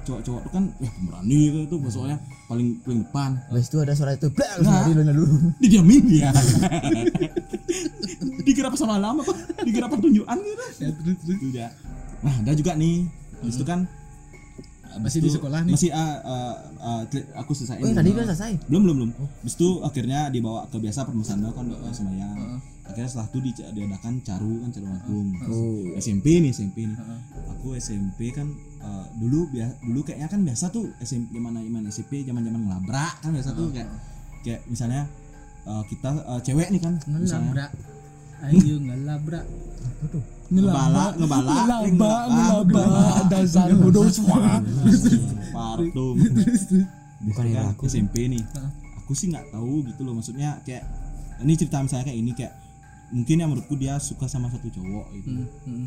Speaker 5: cowok cowok tuh kan wah pemberani gitu tuh soalnya paling paling depan
Speaker 2: habis itu ada suara itu blak
Speaker 5: Nah.
Speaker 2: dulu
Speaker 5: didiamin dia dikira pesona lama apa dikira pertunjukan gitu
Speaker 1: Ya, terus terus.
Speaker 5: Udah. Nah, ada juga nih. Habis itu kan habis
Speaker 1: Masih di sekolah nih?
Speaker 5: Masih ah, ah, tri- aku selesai.
Speaker 2: oh yang tadi udah selesai
Speaker 5: belum belum belum. Habis itu akhirnya dibawa ke biasa permusan kan uh, sembahyang. Akhirnya setelah itu di- diadakan caru kan caru agung.
Speaker 2: oh
Speaker 5: SMP nih SMP nih. Aku SMP kan eh, dulu bia- dulu kayaknya kan biasa tuh SMP zaman zaman SMP zaman zaman ngelabrak kan biasa tuh kayak kayak misalnya eh, kita eh, cewek nih kan misalnya.
Speaker 1: Ngelabrak. Ayo ngelabrak.
Speaker 5: ngebala. Ngebala.
Speaker 1: ngelabrak. Ngelabrak dasar bodoh semua.
Speaker 5: Parah tuh
Speaker 2: bukan
Speaker 5: kan
Speaker 2: yang aku
Speaker 5: SMP nih aku sih nggak tahu gitu loh. Maksudnya kayak ini cerita misalnya kayak ini kayak mungkin yang menurutku dia suka sama satu cowok gitu.
Speaker 1: Hmm, hmm.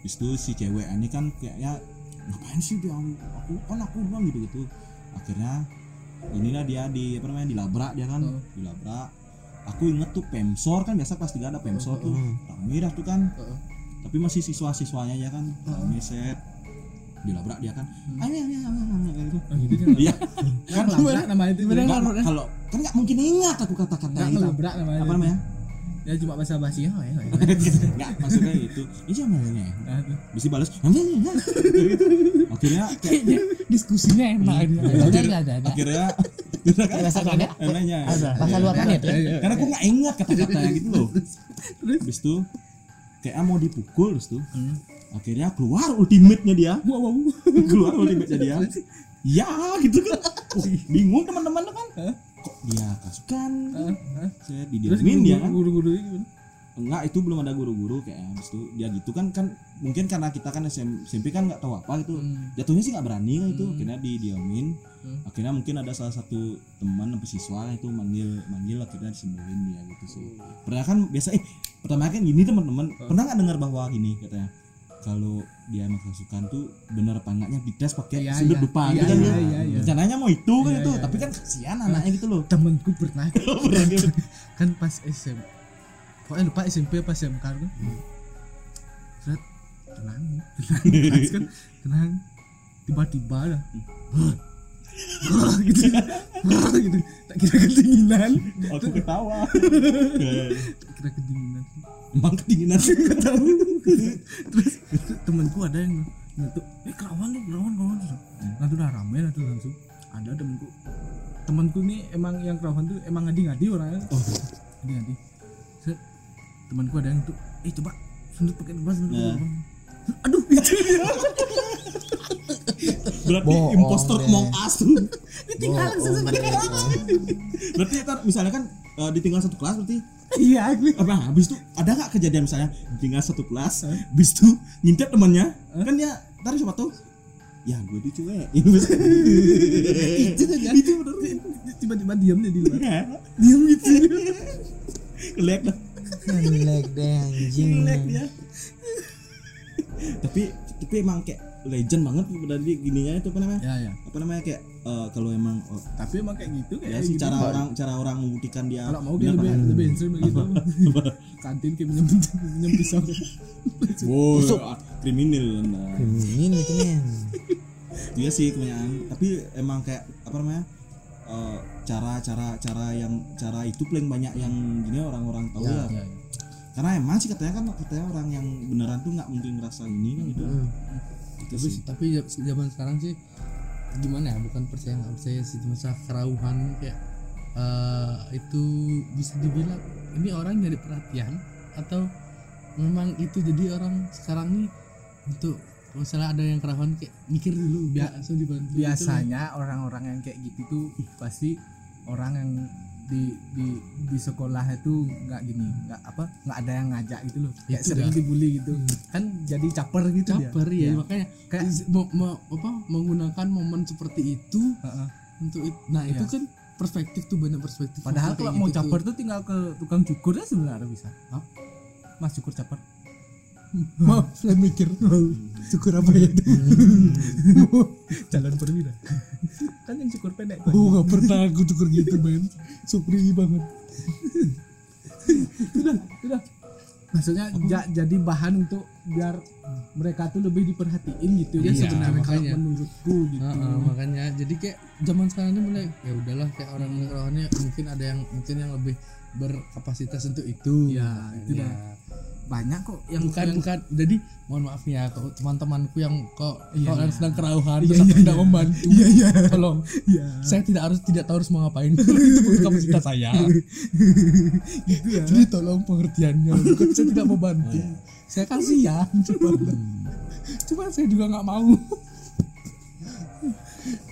Speaker 5: Habis itu si cewek ini kan kayaknya ngapain sih dia? Aku kan aku bilang gitu gitu akhirnya inilah dia di apa namanya dilabrak dia kan.
Speaker 1: Oh.
Speaker 5: dilabrak. Aku inget tuh pemsor kan biasa kelas tiga ada pemsor tuh. Rame dah tuh kan.
Speaker 1: Heeh.
Speaker 5: tapi masih siswa siswanya ya kan. Rame set. Dilabrak dia kan. Ayo ayo ayo ayo, ayo gitu
Speaker 1: Oh, gitu kan?
Speaker 5: Iya.
Speaker 1: Kan labrak namanya itu.
Speaker 5: Kalau kan nggak mungkin ingat aku kata-kata itu
Speaker 1: labrak namanya
Speaker 5: apa namanya
Speaker 1: ya cuma bahasa basi ya ya ya.
Speaker 5: nggak maksudnya itu. Ini
Speaker 1: Nah, tuh.
Speaker 5: bisa balas akhirnya
Speaker 4: kayaknya diskusinya enak ini.
Speaker 2: Ada ada ada ada
Speaker 5: akhirnya
Speaker 2: bahasa ada?
Speaker 5: Enaknya.
Speaker 2: Bahasa luar planet ya?
Speaker 5: Karena aku nggak ingat kata-katanya gitu loh. Habis itu kayak mau dipukul terus tuh.
Speaker 1: Hmm.
Speaker 5: akhirnya keluar ultimate-nya dia.
Speaker 1: Wow wow
Speaker 5: keluar ultimate-nya dia. Ya gitu kan. Bingung teman-teman tuh kok dia kasukan saya
Speaker 1: terus
Speaker 5: didiamin dia kan?
Speaker 1: guru-guru itu
Speaker 5: enggak itu belum ada guru-guru kayak habis itu. Dia gitu kan kan mungkin karena kita kan SM, SMP kan nggak tahu apa gitu.
Speaker 1: Hmm.
Speaker 5: jatuhnya sih nggak berani kan itu akhirnya didiamin
Speaker 1: Hmm.
Speaker 5: akhirnya mungkin ada salah satu teman atau siswa itu manggil manggil akhirnya disembuhin dia gitu sih. Pernah kan biasa eh pertama kan gini teman-teman pernah nggak dengar bahwa gini katanya kalau dia emang kerasukan tuh benar apa enggaknya? Dites pakai
Speaker 1: Iya,
Speaker 5: sudut
Speaker 1: iya.
Speaker 5: depan
Speaker 1: Iya,
Speaker 5: gitu kan
Speaker 1: iya,
Speaker 5: dia.
Speaker 1: iya, iya.
Speaker 5: rencananya mau itu kan
Speaker 1: Iya,
Speaker 5: itu
Speaker 1: iya,
Speaker 5: tapi kan kasihan anaknya gitu loh.
Speaker 1: Temenku pernah.
Speaker 5: Gitu.
Speaker 1: kan pas SM pokoknya lupa SMP apa SMK kan. Set, tenang tenang Kelas kan tenang. Tiba-tiba lah. Gitu. Gitu. Tak kira kedinginan
Speaker 5: aku ketawa.
Speaker 1: Tak kira kedinginan
Speaker 5: emang kedinginan
Speaker 1: Gak tahu. Terus temanku ada yang nyetuk eh kerawan nih kerawan kerawan. Terus nah tuh udah rame lah tuh langsung. Ada temanku. Temanku nih emang yang kerawan tuh emang ngadi-ngadi orangnya. Oh. Ngadi-ngadi. Temanku ada yang tuh eh coba sundut pakai gelas sundut gelas. aduh itu dia
Speaker 5: berarti
Speaker 2: Bohong
Speaker 5: impostor
Speaker 2: deh.
Speaker 5: Among Us tuh.
Speaker 1: Tinggal langsung
Speaker 2: Bohong,
Speaker 1: pakai
Speaker 2: deh.
Speaker 1: gelas
Speaker 5: berarti ntar misalnya kan eh, ditinggal satu kelas berarti.
Speaker 1: Iya aku
Speaker 5: apa habis itu ada nggak kejadian misalnya tinggal satu kelas habis itu ngintip temannya kan dia tadi siapa tuh ya gue tuh cuek.
Speaker 1: Itu aja itu bener tiba-tiba diam dia di luar. Diam gitu.
Speaker 5: Kelek dah.
Speaker 2: Jelek deh anjing.
Speaker 5: Kelek dia. Tapi tapi emang kayak legend banget dari gininya itu apa namanya
Speaker 1: ya ya
Speaker 5: apa namanya kayak eh, kalau emang oh,
Speaker 1: tapi emang kayak gitu kayak
Speaker 5: ya sih
Speaker 1: gitu.
Speaker 5: cara orang cara orang membuktikan dia
Speaker 1: kalau mau kayak lebih lebih ekstrim gitu kantin kayak minjem minjem pisau
Speaker 5: Wow, kriminal nah.
Speaker 2: kriminal itu men
Speaker 5: Iya sih kebanyakan. Tapi emang kayak apa namanya? eh, cara cara cara yang cara itu paling banyak yang gini orang-orang tahu ya,
Speaker 1: ya, ya.
Speaker 5: Karena emang sih katanya kan katanya orang yang beneran tuh nggak mungkin ngerasa ini kan gitu. Itu
Speaker 4: tapi
Speaker 5: sih.
Speaker 4: tapi ya- zaman sekarang sih gimana ya bukan percaya nggak percaya sih masalah kerauhan kayak eh, itu bisa dibilang ini orang nyari perhatian atau memang itu jadi orang sekarang nih untuk misalnya ada yang kerauhan kayak mikir dulu langsung dibantu gitu loh.
Speaker 1: biasanya orang-orang yang kayak gitu tuh pasti orang yang di di di sekolah itu nggak gini nggak apa nggak ada yang ngajak gitu loh kayak
Speaker 4: Itu
Speaker 1: sering
Speaker 4: dah.
Speaker 1: dibully gitu kan jadi caper gitu dia.
Speaker 4: caper ya,
Speaker 1: Iya.
Speaker 4: makanya
Speaker 1: Kayak-
Speaker 4: mau, mau- apa menggunakan momen seperti itu
Speaker 1: Heeh.
Speaker 4: untuk it- nah itu
Speaker 1: Iya.
Speaker 4: kan perspektif tuh banyak perspektif
Speaker 1: padahal kalau mau
Speaker 4: gitu
Speaker 1: caper
Speaker 4: tuh.
Speaker 1: tuh tinggal ke tukang cukur ya sebenarnya bisa
Speaker 4: Hah?
Speaker 1: mas cukur caper
Speaker 4: maaf saya mikir
Speaker 1: cukur apa ya? Itu jalan perwira. Kan yang cukur pendek
Speaker 4: oh nggak pernah aku cukur gitu men. Supri banget.
Speaker 1: Udah maksudnya ja- jadi bahan untuk biar mereka tuh lebih diperhatiin gitu ya
Speaker 4: Iya,
Speaker 1: sebenarnya kalau
Speaker 4: makanya.
Speaker 1: menurutku gitu.
Speaker 4: Heeh, makanya. Jadi kayak zaman sekarang ini mulai ya udahlah kayak orang orang mungkin ada yang mungkin yang lebih berkapasitas untuk itu.
Speaker 1: Ya, itu
Speaker 4: Ya.
Speaker 1: Banyak kok yang
Speaker 4: bukan
Speaker 1: yang-
Speaker 4: bukan. Jadi mohon maaf ya kalau teman-temanku yang kok
Speaker 1: Iya,
Speaker 4: kalau
Speaker 1: iya.
Speaker 4: sedang kerauhan
Speaker 1: Iya,
Speaker 4: terus
Speaker 1: iya,
Speaker 4: tidak
Speaker 1: iya.
Speaker 4: membantu.
Speaker 1: Iya, iya.
Speaker 4: tolong.
Speaker 1: Iya.
Speaker 4: saya tidak harus tidak tahu harus mau ngapain. Itu bukan kapasitas saya.
Speaker 1: Gitu ya.
Speaker 4: Jadi tolong pengertiannya. Bukan saya tidak mau bantu saya kasihan cuma cuma saya juga nggak mau.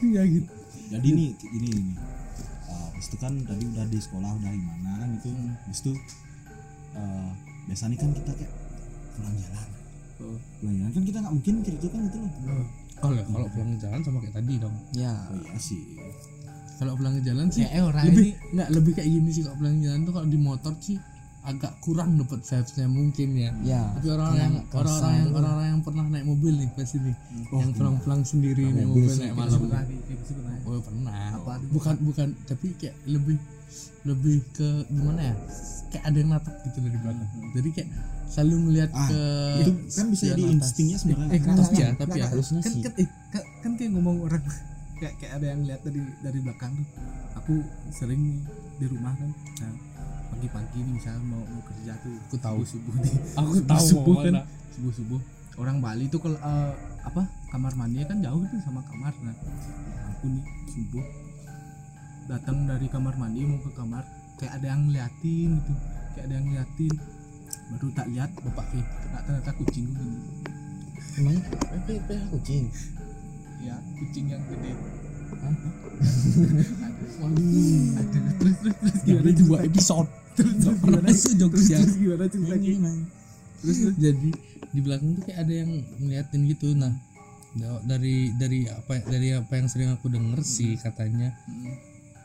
Speaker 4: Ya gitu.
Speaker 5: Jadi nih gini nih. Uh, habis itu kan tadi udah di sekolah udah gimana kan gitu. Habis itu eh, biasa nih kan kita kayak pulang jalan.
Speaker 1: Oh.
Speaker 5: Pulang jalan kan kita nggak mungkin mikir itu kan gitu loh.
Speaker 4: kalau kalau pulang jalan sama kayak tadi dong
Speaker 2: ya
Speaker 5: oh iya sih
Speaker 4: kalau pulang jalan sih
Speaker 1: Kayak orang
Speaker 4: lebih
Speaker 1: ini-
Speaker 4: nggak lebih kayak gini sih kalau pulang jalan tuh kalau di motor sih agak kurang dapat vibesnya mungkin ya.
Speaker 2: Ya
Speaker 4: tapi orang yang orang-orang yang orang-orang yang pernah naik mobil nih pasti nih yang pulang-pulang sendiri naik
Speaker 2: mobil
Speaker 4: mobil naik malam.
Speaker 1: Pernah,
Speaker 4: oh pernah.
Speaker 1: Apa?
Speaker 4: bukan bukan. Tapi kayak lebih lebih ke gimana ya? Kayak ada yang natap gitu dari belakang. Jadi kayak selalu ngelihat
Speaker 5: Ah,
Speaker 4: ke
Speaker 5: itu kan bisa jadi instingnya sebenarnya.
Speaker 1: Eh,
Speaker 4: tapi
Speaker 1: enggak,
Speaker 4: ya. Tapi ya
Speaker 1: kan, kan, eh, kan, kan kayak ngomong orang kayak kayak ada yang lihat dari dari belakang tuh. Aku sering nih di rumah kan. Nah, pagi-pagi nih misalnya mau, mau kerja tuh
Speaker 4: Aku tahu.
Speaker 1: subuh nih.
Speaker 4: Aku
Speaker 1: tahu subuh kan? subuh subuh orang Bali tuh kalau eh, apa kamar mandinya kan jauh tuh sama kamar. Nah aku nih subuh. Datang dari kamar mandi mau ke kamar kayak ada yang ngeliatin gitu. Kayak ada yang ngeliatin. Baru tak lihat bapak eh ternyata ternyata kucing gue gini.
Speaker 2: Emang? Eh kucing?
Speaker 1: Ya kucing yang gede.
Speaker 4: Waduh.
Speaker 1: Ada terus terus terus
Speaker 4: dari
Speaker 1: gimana?
Speaker 4: dua episode
Speaker 1: terus
Speaker 4: masuk jokesnya
Speaker 1: terus gimana ceritanya?
Speaker 4: Terus terus? Jadi di belakang tuh kayak ada yang ngeliatin gitu. Nah da- dari dari apa dari apa yang sering aku denger sih katanya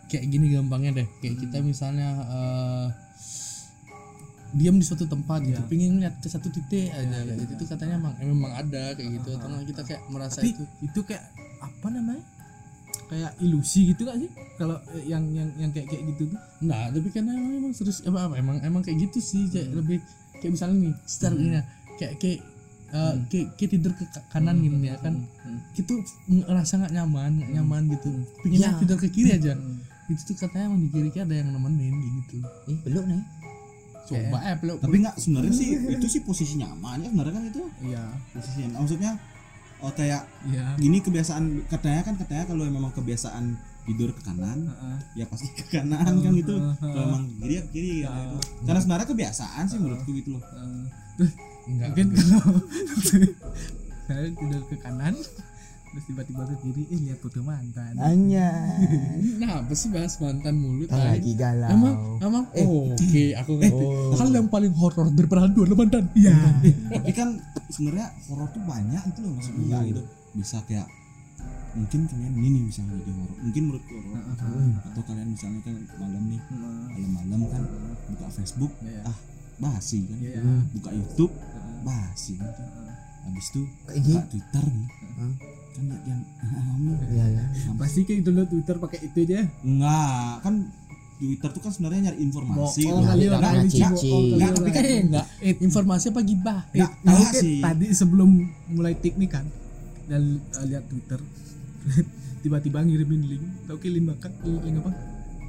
Speaker 4: kayak gini gampangnya deh. Kayak kita misalnya eh, diam di suatu tempat gitu
Speaker 1: Ya.
Speaker 4: pengen ngeliat ke satu titik aja.
Speaker 1: Ya, ya,
Speaker 4: gitu
Speaker 1: ya.
Speaker 4: itu katanya emang memang ada kayak gitu. Atau nggak kita kayak merasa
Speaker 1: tapi
Speaker 4: itu
Speaker 1: itu kayak apa namanya kayak ilusi gitu gak sih? Kalau eh, yang yang yang kayak kayak gitu tuh?
Speaker 4: Nah, tapi karena emang, emang serius apa, apa emang emang kayak gitu sih kayak lebih kayak misalnya nih secara ini ya, kayak kayak eh, kayak, kayak tidur ke ka- kanan gini ya kan? Itu ngerasa nggak nyaman nggak nyaman gitu. Pinginnya
Speaker 2: Ya.
Speaker 4: tidur ke kiri aja. Itu tuh katanya emang di kiri kiri ada yang nemenin gitu.
Speaker 2: Ih belum nih.
Speaker 4: Coba eh peluk
Speaker 5: tapi nggak sebenarnya sih itu sih posisi nyaman ya sebenarnya kan itu?
Speaker 1: Iya.
Speaker 5: Posisi nyaman. Maksudnya oh kayak
Speaker 1: iya
Speaker 5: gini kebiasaan katanya kan katanya kalau memang kebiasaan tidur ke kanan
Speaker 1: Heeh.
Speaker 5: ya pasti ke kanan kan gitu kalau emang kiri ya ke kiri
Speaker 1: Ya.
Speaker 5: gitu. karena sebenarnya kebiasaan sih menurutku gitu loh
Speaker 1: Heeh.
Speaker 4: enggak
Speaker 1: mungkin kalau saya tidur ke kanan terus tiba-tiba ke kiri eh lihat foto mantan.
Speaker 2: Hanya
Speaker 4: nah apa sih bahas mantan mulu
Speaker 2: tak
Speaker 4: tai?
Speaker 2: lagi galau.
Speaker 4: Emang emang?
Speaker 2: Eh.
Speaker 4: oke aku ngerti.
Speaker 2: Oh.
Speaker 4: hal yang paling horor daripada dua mantan. Iya.
Speaker 5: Tapi kan sebenarnya horor tuh banyak itu loh maksudnya. Gitu. Bisa kayak mungkin kalian ini nih misalnya jadi horor. Mungkin menurutku horor. Atau kalian misalnya kan malam nih malam-malam kan buka Facebook
Speaker 1: Iya.
Speaker 5: ah basi kan.
Speaker 1: Iya.
Speaker 5: buka YouTube basi kan. Habis itu buka Twitter nih.
Speaker 2: Hah?
Speaker 5: Kan yang
Speaker 2: iya ya
Speaker 1: pasti kayak download Twitter pakai itu aja
Speaker 5: enggak kan Twitter tuh kan sebenarnya nyari informasi. Kan.
Speaker 1: kali
Speaker 2: Nah,
Speaker 1: orang
Speaker 2: nah,
Speaker 1: ini
Speaker 2: cici.
Speaker 1: bohong kali
Speaker 5: Nggak, tapi kan-
Speaker 4: eh enggak. Informasi apa gibah?
Speaker 1: Eh,
Speaker 5: Nggak,
Speaker 1: tahu
Speaker 5: sih.
Speaker 1: tadi sebelum mulai tik nih kan dan uh, lihat Twitter tiba-tiba ngirimin link. Tahu ke link bakal link apa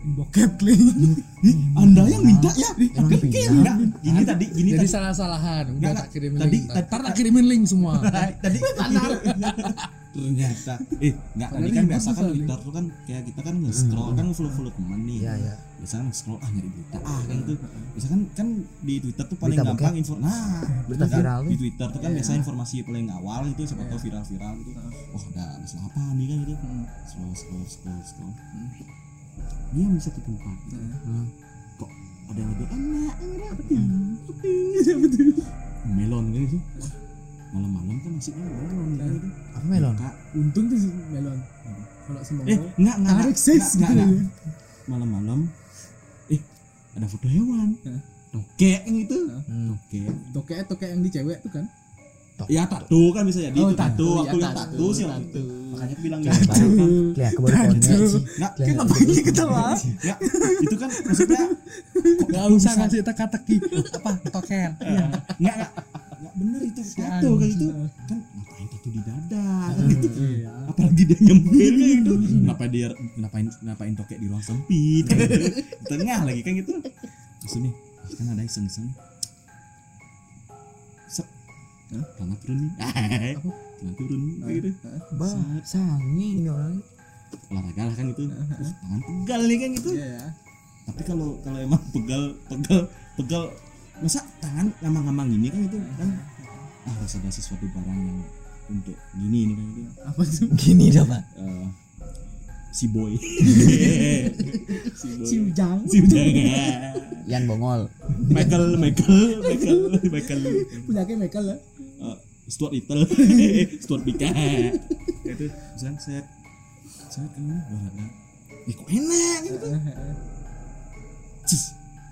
Speaker 1: bokep link
Speaker 5: Ih, anda yang minta ya
Speaker 2: Emang
Speaker 5: kan
Speaker 2: pindah?
Speaker 5: kayak enggak gini tadi gini
Speaker 4: jadi
Speaker 5: tadi.
Speaker 4: salah-salahan. Udah
Speaker 5: Nggak,
Speaker 4: tak kirimin
Speaker 5: tadi-
Speaker 4: link.
Speaker 5: tadi-
Speaker 4: ntar tak kirimin link semua.
Speaker 5: Tadi ternyata. Eh enggak tadi kan biasa kan Twitter tuh kan kayak kita kan nge-scroll kan follow follow teman nih.
Speaker 2: Iya ya
Speaker 5: biasa nge-scroll ah nyari berita. Ah kan itu biasa kan kan di Twitter tuh paling gampang info nah
Speaker 2: Berita
Speaker 5: kan,
Speaker 2: viral
Speaker 5: di
Speaker 2: tuh.
Speaker 5: Twitter tuh kan biasa informasi paling awal itu siapa tahu viral-viral gitu. Oh ada masalah apa nih kan gitu. Scroll scroll scroll scroll dia bisa ke tempat
Speaker 2: Hmm.
Speaker 5: kok ada yang lebih enak? Enak melon kan itu. Malam-malam kan asiknya melon kan gitu
Speaker 2: apa melon?
Speaker 5: Kak,
Speaker 1: untung tuh si melon. Kalau semongko
Speaker 5: eh enggak enggak
Speaker 1: tarik sis
Speaker 5: enggak,
Speaker 1: gitu.
Speaker 5: malam-malam eh ada foto hewan. Tokek yang itu.
Speaker 2: Hmm.
Speaker 5: tokek.
Speaker 1: Tokek tokek yang di cewek tuh kan
Speaker 5: ya tato kan bisa jadi
Speaker 1: Oh,
Speaker 5: itu tato
Speaker 1: tato,
Speaker 5: aku
Speaker 1: ya,
Speaker 5: lihat
Speaker 1: tato,
Speaker 5: sih waktu itu makanya aku bilang gitu kan
Speaker 2: Kelihatan aku baru sih
Speaker 5: enggak
Speaker 2: Kelihatan.
Speaker 1: ngapain ketawa
Speaker 5: ya itu kan maksudnya
Speaker 4: nggak usah ngasih teka-teki apa token
Speaker 5: Iya. Enggak, enggak, enggak bener itu tato kan itu. Kan ngapain tato di dada kan gitu.
Speaker 1: Iya.
Speaker 5: Apalagi dia nyempil kayak gitu. Kenapa dia ngapain ngapain tokek di ruang sempit. Di tengah lagi kan gitu. Nih, kan ada iseng-iseng. Tangan turun nih. Tangan turun gitu.
Speaker 2: bah sangi ini orang.
Speaker 5: Olahraga lah kan gitu. Uh, tangan pegal nih kan gitu.
Speaker 1: Iya ya.
Speaker 5: tapi kalau kalau emang pegal pegal pegal masa tangan ngamang-ngamang gini kan itu kan? ah harus ada sesuatu barang yang untuk gini nih kan itu
Speaker 1: apa tuh?
Speaker 2: Gini dah pak.
Speaker 5: Eh, si boy. Si boy.
Speaker 1: Si ujang.
Speaker 5: Si ujang
Speaker 2: Yan bongol.
Speaker 5: Michael Michael Michael Michael.
Speaker 1: Punya kayak Michael ya?
Speaker 5: Eh, Stuart Little. Stuart Bika. Itu misalnya set set ini baratnya ih kok enak gitu. Cis,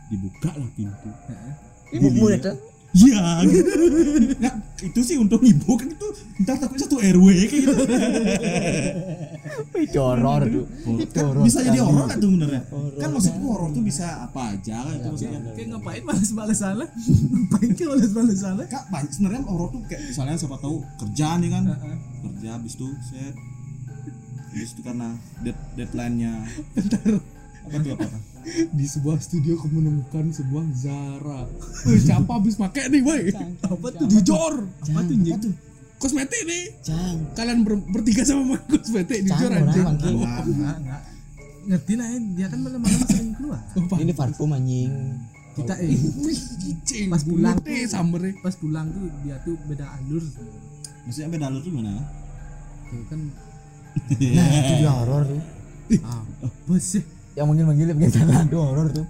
Speaker 5: dibuka lah pintu.
Speaker 2: Ibumu itu.
Speaker 5: Iya, gitu. Nah, itu sih untuk ibu kan itu entah takut satu RW kayak gitu.
Speaker 2: Itu horor tuh. Itu horor.
Speaker 5: bisa jadi horor nggak tuh benernya? Kan maksudku horor tuh bisa apa aja kan itu maksudnya.
Speaker 1: kayak ngapain balas-balas salah ngapain kayak balas-balas salah
Speaker 5: Kak, banyak sebenarnya horor tuh kayak misalnya siapa tahu kerja nih kan, kerja habis itu set, habis itu karena dead deadline-nya apa tuh apa? apa?
Speaker 4: di sebuah studio aku menemukan sebuah Zara siapa habis pakai nih woi
Speaker 1: apa tuh
Speaker 4: jujur
Speaker 1: apa tuh
Speaker 5: Apa tuh?
Speaker 4: Kosmetik nih.
Speaker 2: Jang.
Speaker 4: kalian ber- bertiga sama pakai kosmetik jujur
Speaker 5: enggak
Speaker 1: ngerti lah ya, dia kan malam-malam sering keluar.
Speaker 2: Ini parfum anjing.
Speaker 1: kita eh Pas pulang
Speaker 4: eh samber
Speaker 1: pas pulang tuh dia tuh beda alur.
Speaker 5: Maksudnya beda alur tuh mana?
Speaker 1: Tuh kan.
Speaker 2: Nah, itu dia horor tuh.
Speaker 1: ah bos. Sih
Speaker 2: Yang manggil-manggil bikin salah tuh horor tuh.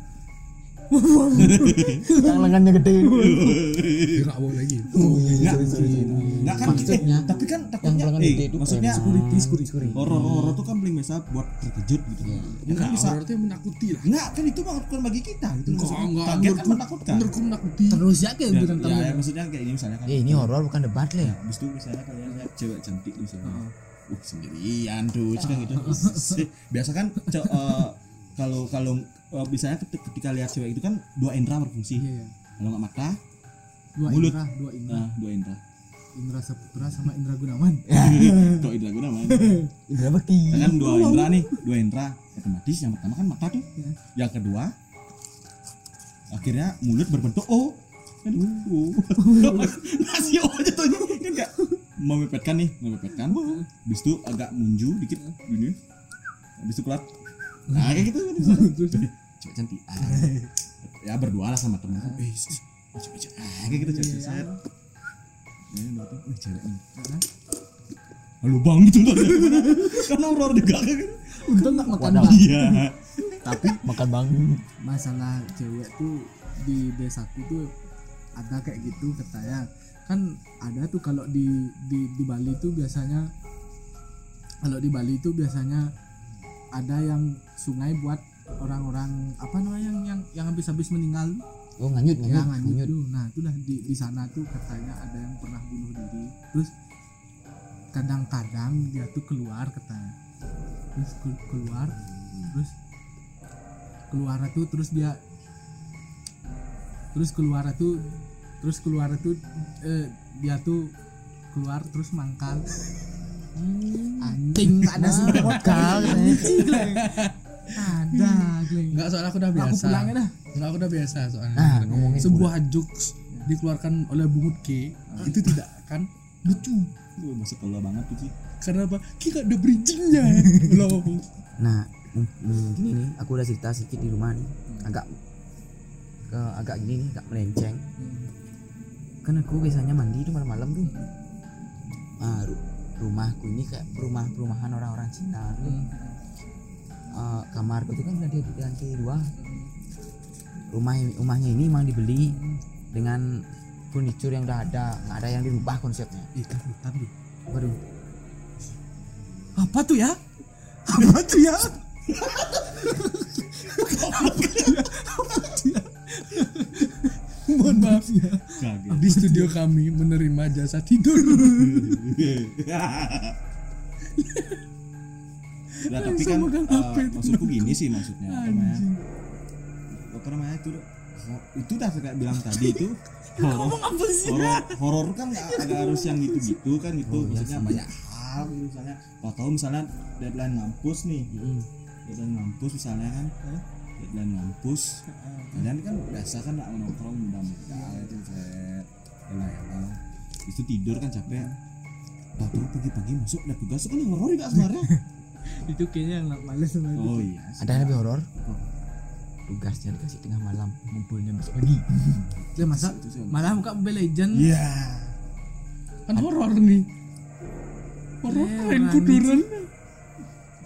Speaker 2: Yang lengannya gede.
Speaker 4: dia nggak mau lagi
Speaker 5: Enggak, enggak kan
Speaker 2: Maksudnya,
Speaker 5: eh, tapi kan
Speaker 2: yang
Speaker 5: takutnya
Speaker 2: lengan
Speaker 5: eh
Speaker 2: gede itu
Speaker 5: maksudnya
Speaker 2: security,
Speaker 1: security.
Speaker 5: horor horor tuh kan paling biasa buat terkejut gitu.
Speaker 2: Iya.
Speaker 4: Nggak
Speaker 5: bisa
Speaker 4: horor yang menakuti lah
Speaker 5: Enggak, kan itu bukan bagi kita gitu.
Speaker 4: enggak
Speaker 5: Kaget kan menakutkan.
Speaker 4: menurutku menakuti
Speaker 1: terus ya kayak
Speaker 5: Ya,
Speaker 1: bilang
Speaker 5: ya, ya, maksudnya kayak ini misalnya kan.
Speaker 2: Eh, ini horor bukan debat le.
Speaker 5: Ya, habis itu misalnya kalian lihat cewek cantik misalnya. Uh, sendirian tuh, gitu. Biasa kan ce- eh, kalau kalau eh, misalnya ketika, ketika lihat cewek itu kan dua indera berfungsi.
Speaker 1: iya iya.
Speaker 5: Kalau nggak mata,
Speaker 1: dua
Speaker 5: Mulut.
Speaker 1: indra dua indra
Speaker 5: nah dua indera.
Speaker 1: indra saputra sama indra gunawan
Speaker 5: Kok indera guna mana?
Speaker 2: Indra Bekti.
Speaker 5: kan dua indera nih dua indera otomatis yang pertama kan mata tuh
Speaker 1: Ya.
Speaker 5: yang kedua akhirnya mulut berbentuk O aduh ngasih O aja tuh kan kayak memepetkan nih memepetkan habis itu agak munju dikit gini habis itu keluar nah kayak gitu terus? Coba cantik ya berdua lah sama temen. Eh coba coba ah kayak gitu coba set ya udah tuh wih cewek nih. Lubang gitu loh kan horor juga kan
Speaker 1: untung nggak makan bang.
Speaker 5: iya.
Speaker 1: Tapi
Speaker 2: Makan bang.
Speaker 1: masalah cewek tuh di desaku tuh ada kayak gitu katanya. Kan ada tuh kalau di di di Bali tuh biasanya kalau di Bali tuh biasanya ada yang sungai buat orang-orang apa namanya yang yang yang habis-habis meninggal
Speaker 2: Oh, nganyut,
Speaker 1: ya
Speaker 2: nganyut,
Speaker 1: nganyut
Speaker 2: nganyut.
Speaker 1: tuh. Nah itu dah di di sana tuh katanya ada yang pernah bunuh diri. Terus kadang-kadang dia tuh keluar katanya. Terus ke- keluar terus keluar tuh terus dia terus keluar tuh terus keluar tuh eh, dia tuh keluar terus mangkal anjing ada semua
Speaker 2: Mangkal,
Speaker 1: ada Gleng.
Speaker 4: enggak soalnya aku udah
Speaker 1: aku
Speaker 4: biasa.
Speaker 1: pulangnya dah
Speaker 4: Enggak, aku udah biasa soalnya.
Speaker 2: Nah, ngomongin
Speaker 4: sebuah jokes dikeluarkan oleh Bungut K. Itu tidak akan lucu.
Speaker 5: Gue masuk kalau banget tuh sih
Speaker 4: karena apa? Kita ada bridgingnya. Belum
Speaker 2: Nah, m- m- gini. Nih, aku udah cerita sedikit di rumah nih. Agak ke agak gini nih, agak melenceng. Kan aku biasanya mandi itu malam-malam tuh. Ah, rumahku ini kayak rumah perumahan orang-orang Cina tuh. Eh, kamarku itu kan udah di lantai dua. Rumah rumahnya ini memang dibeli dengan furniture yang udah ada, nggak ada yang dirubah konsepnya.
Speaker 1: ikan hitam deh
Speaker 2: Waduh,
Speaker 1: apa tuh ya? Apa tuh ya
Speaker 4: mohon maaf. ya.
Speaker 5: Kaget.
Speaker 4: Di studio kami menerima jasa tidur.
Speaker 5: Nah tapi kan
Speaker 4: itu.
Speaker 5: maksudku gini sih maksudnya apa namanya? Apa namanya itu? Itu udah kayak bilang tadi itu. Horor. horor horor kan nggak harus yang gitu gitu. Kan gitu maksudnya banyak hal gitu misalnya. Kalau tahu misalnya deadline ngampus nih. Deadline ngampus misalnya kan deadline ngampus kalian kan biasa kan nggak nongkrong muda-muda itu set elah elah itu tidur kan capek. Tahu pagi-pagi masuk ada tugas kan horor juga sebenarnya?
Speaker 1: Itu kayaknya yang nak males sama itu.
Speaker 5: Oh iya
Speaker 2: ada yang lebih horor? Tugasnya dikasih tengah malam, ngumpulnya besok pagi.
Speaker 1: ya masa malah buka Mobile Legend
Speaker 5: Iya.
Speaker 4: kan horor nih. Horor main kuduran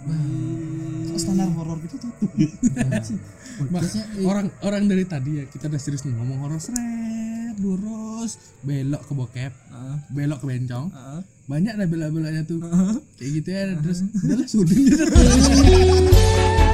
Speaker 5: Kok standar horor gitu tutup.
Speaker 4: Ma-
Speaker 1: Podcastnya, eh,
Speaker 4: orang orang dari tadi ya kita udah serius nih ngomong horor seret lurus belok ke bokep
Speaker 1: Heeh.
Speaker 4: belok ke bencong
Speaker 1: Heeh.
Speaker 4: banyak dah belok-beloknya tuh kayak gitu ya terus udahlah sudin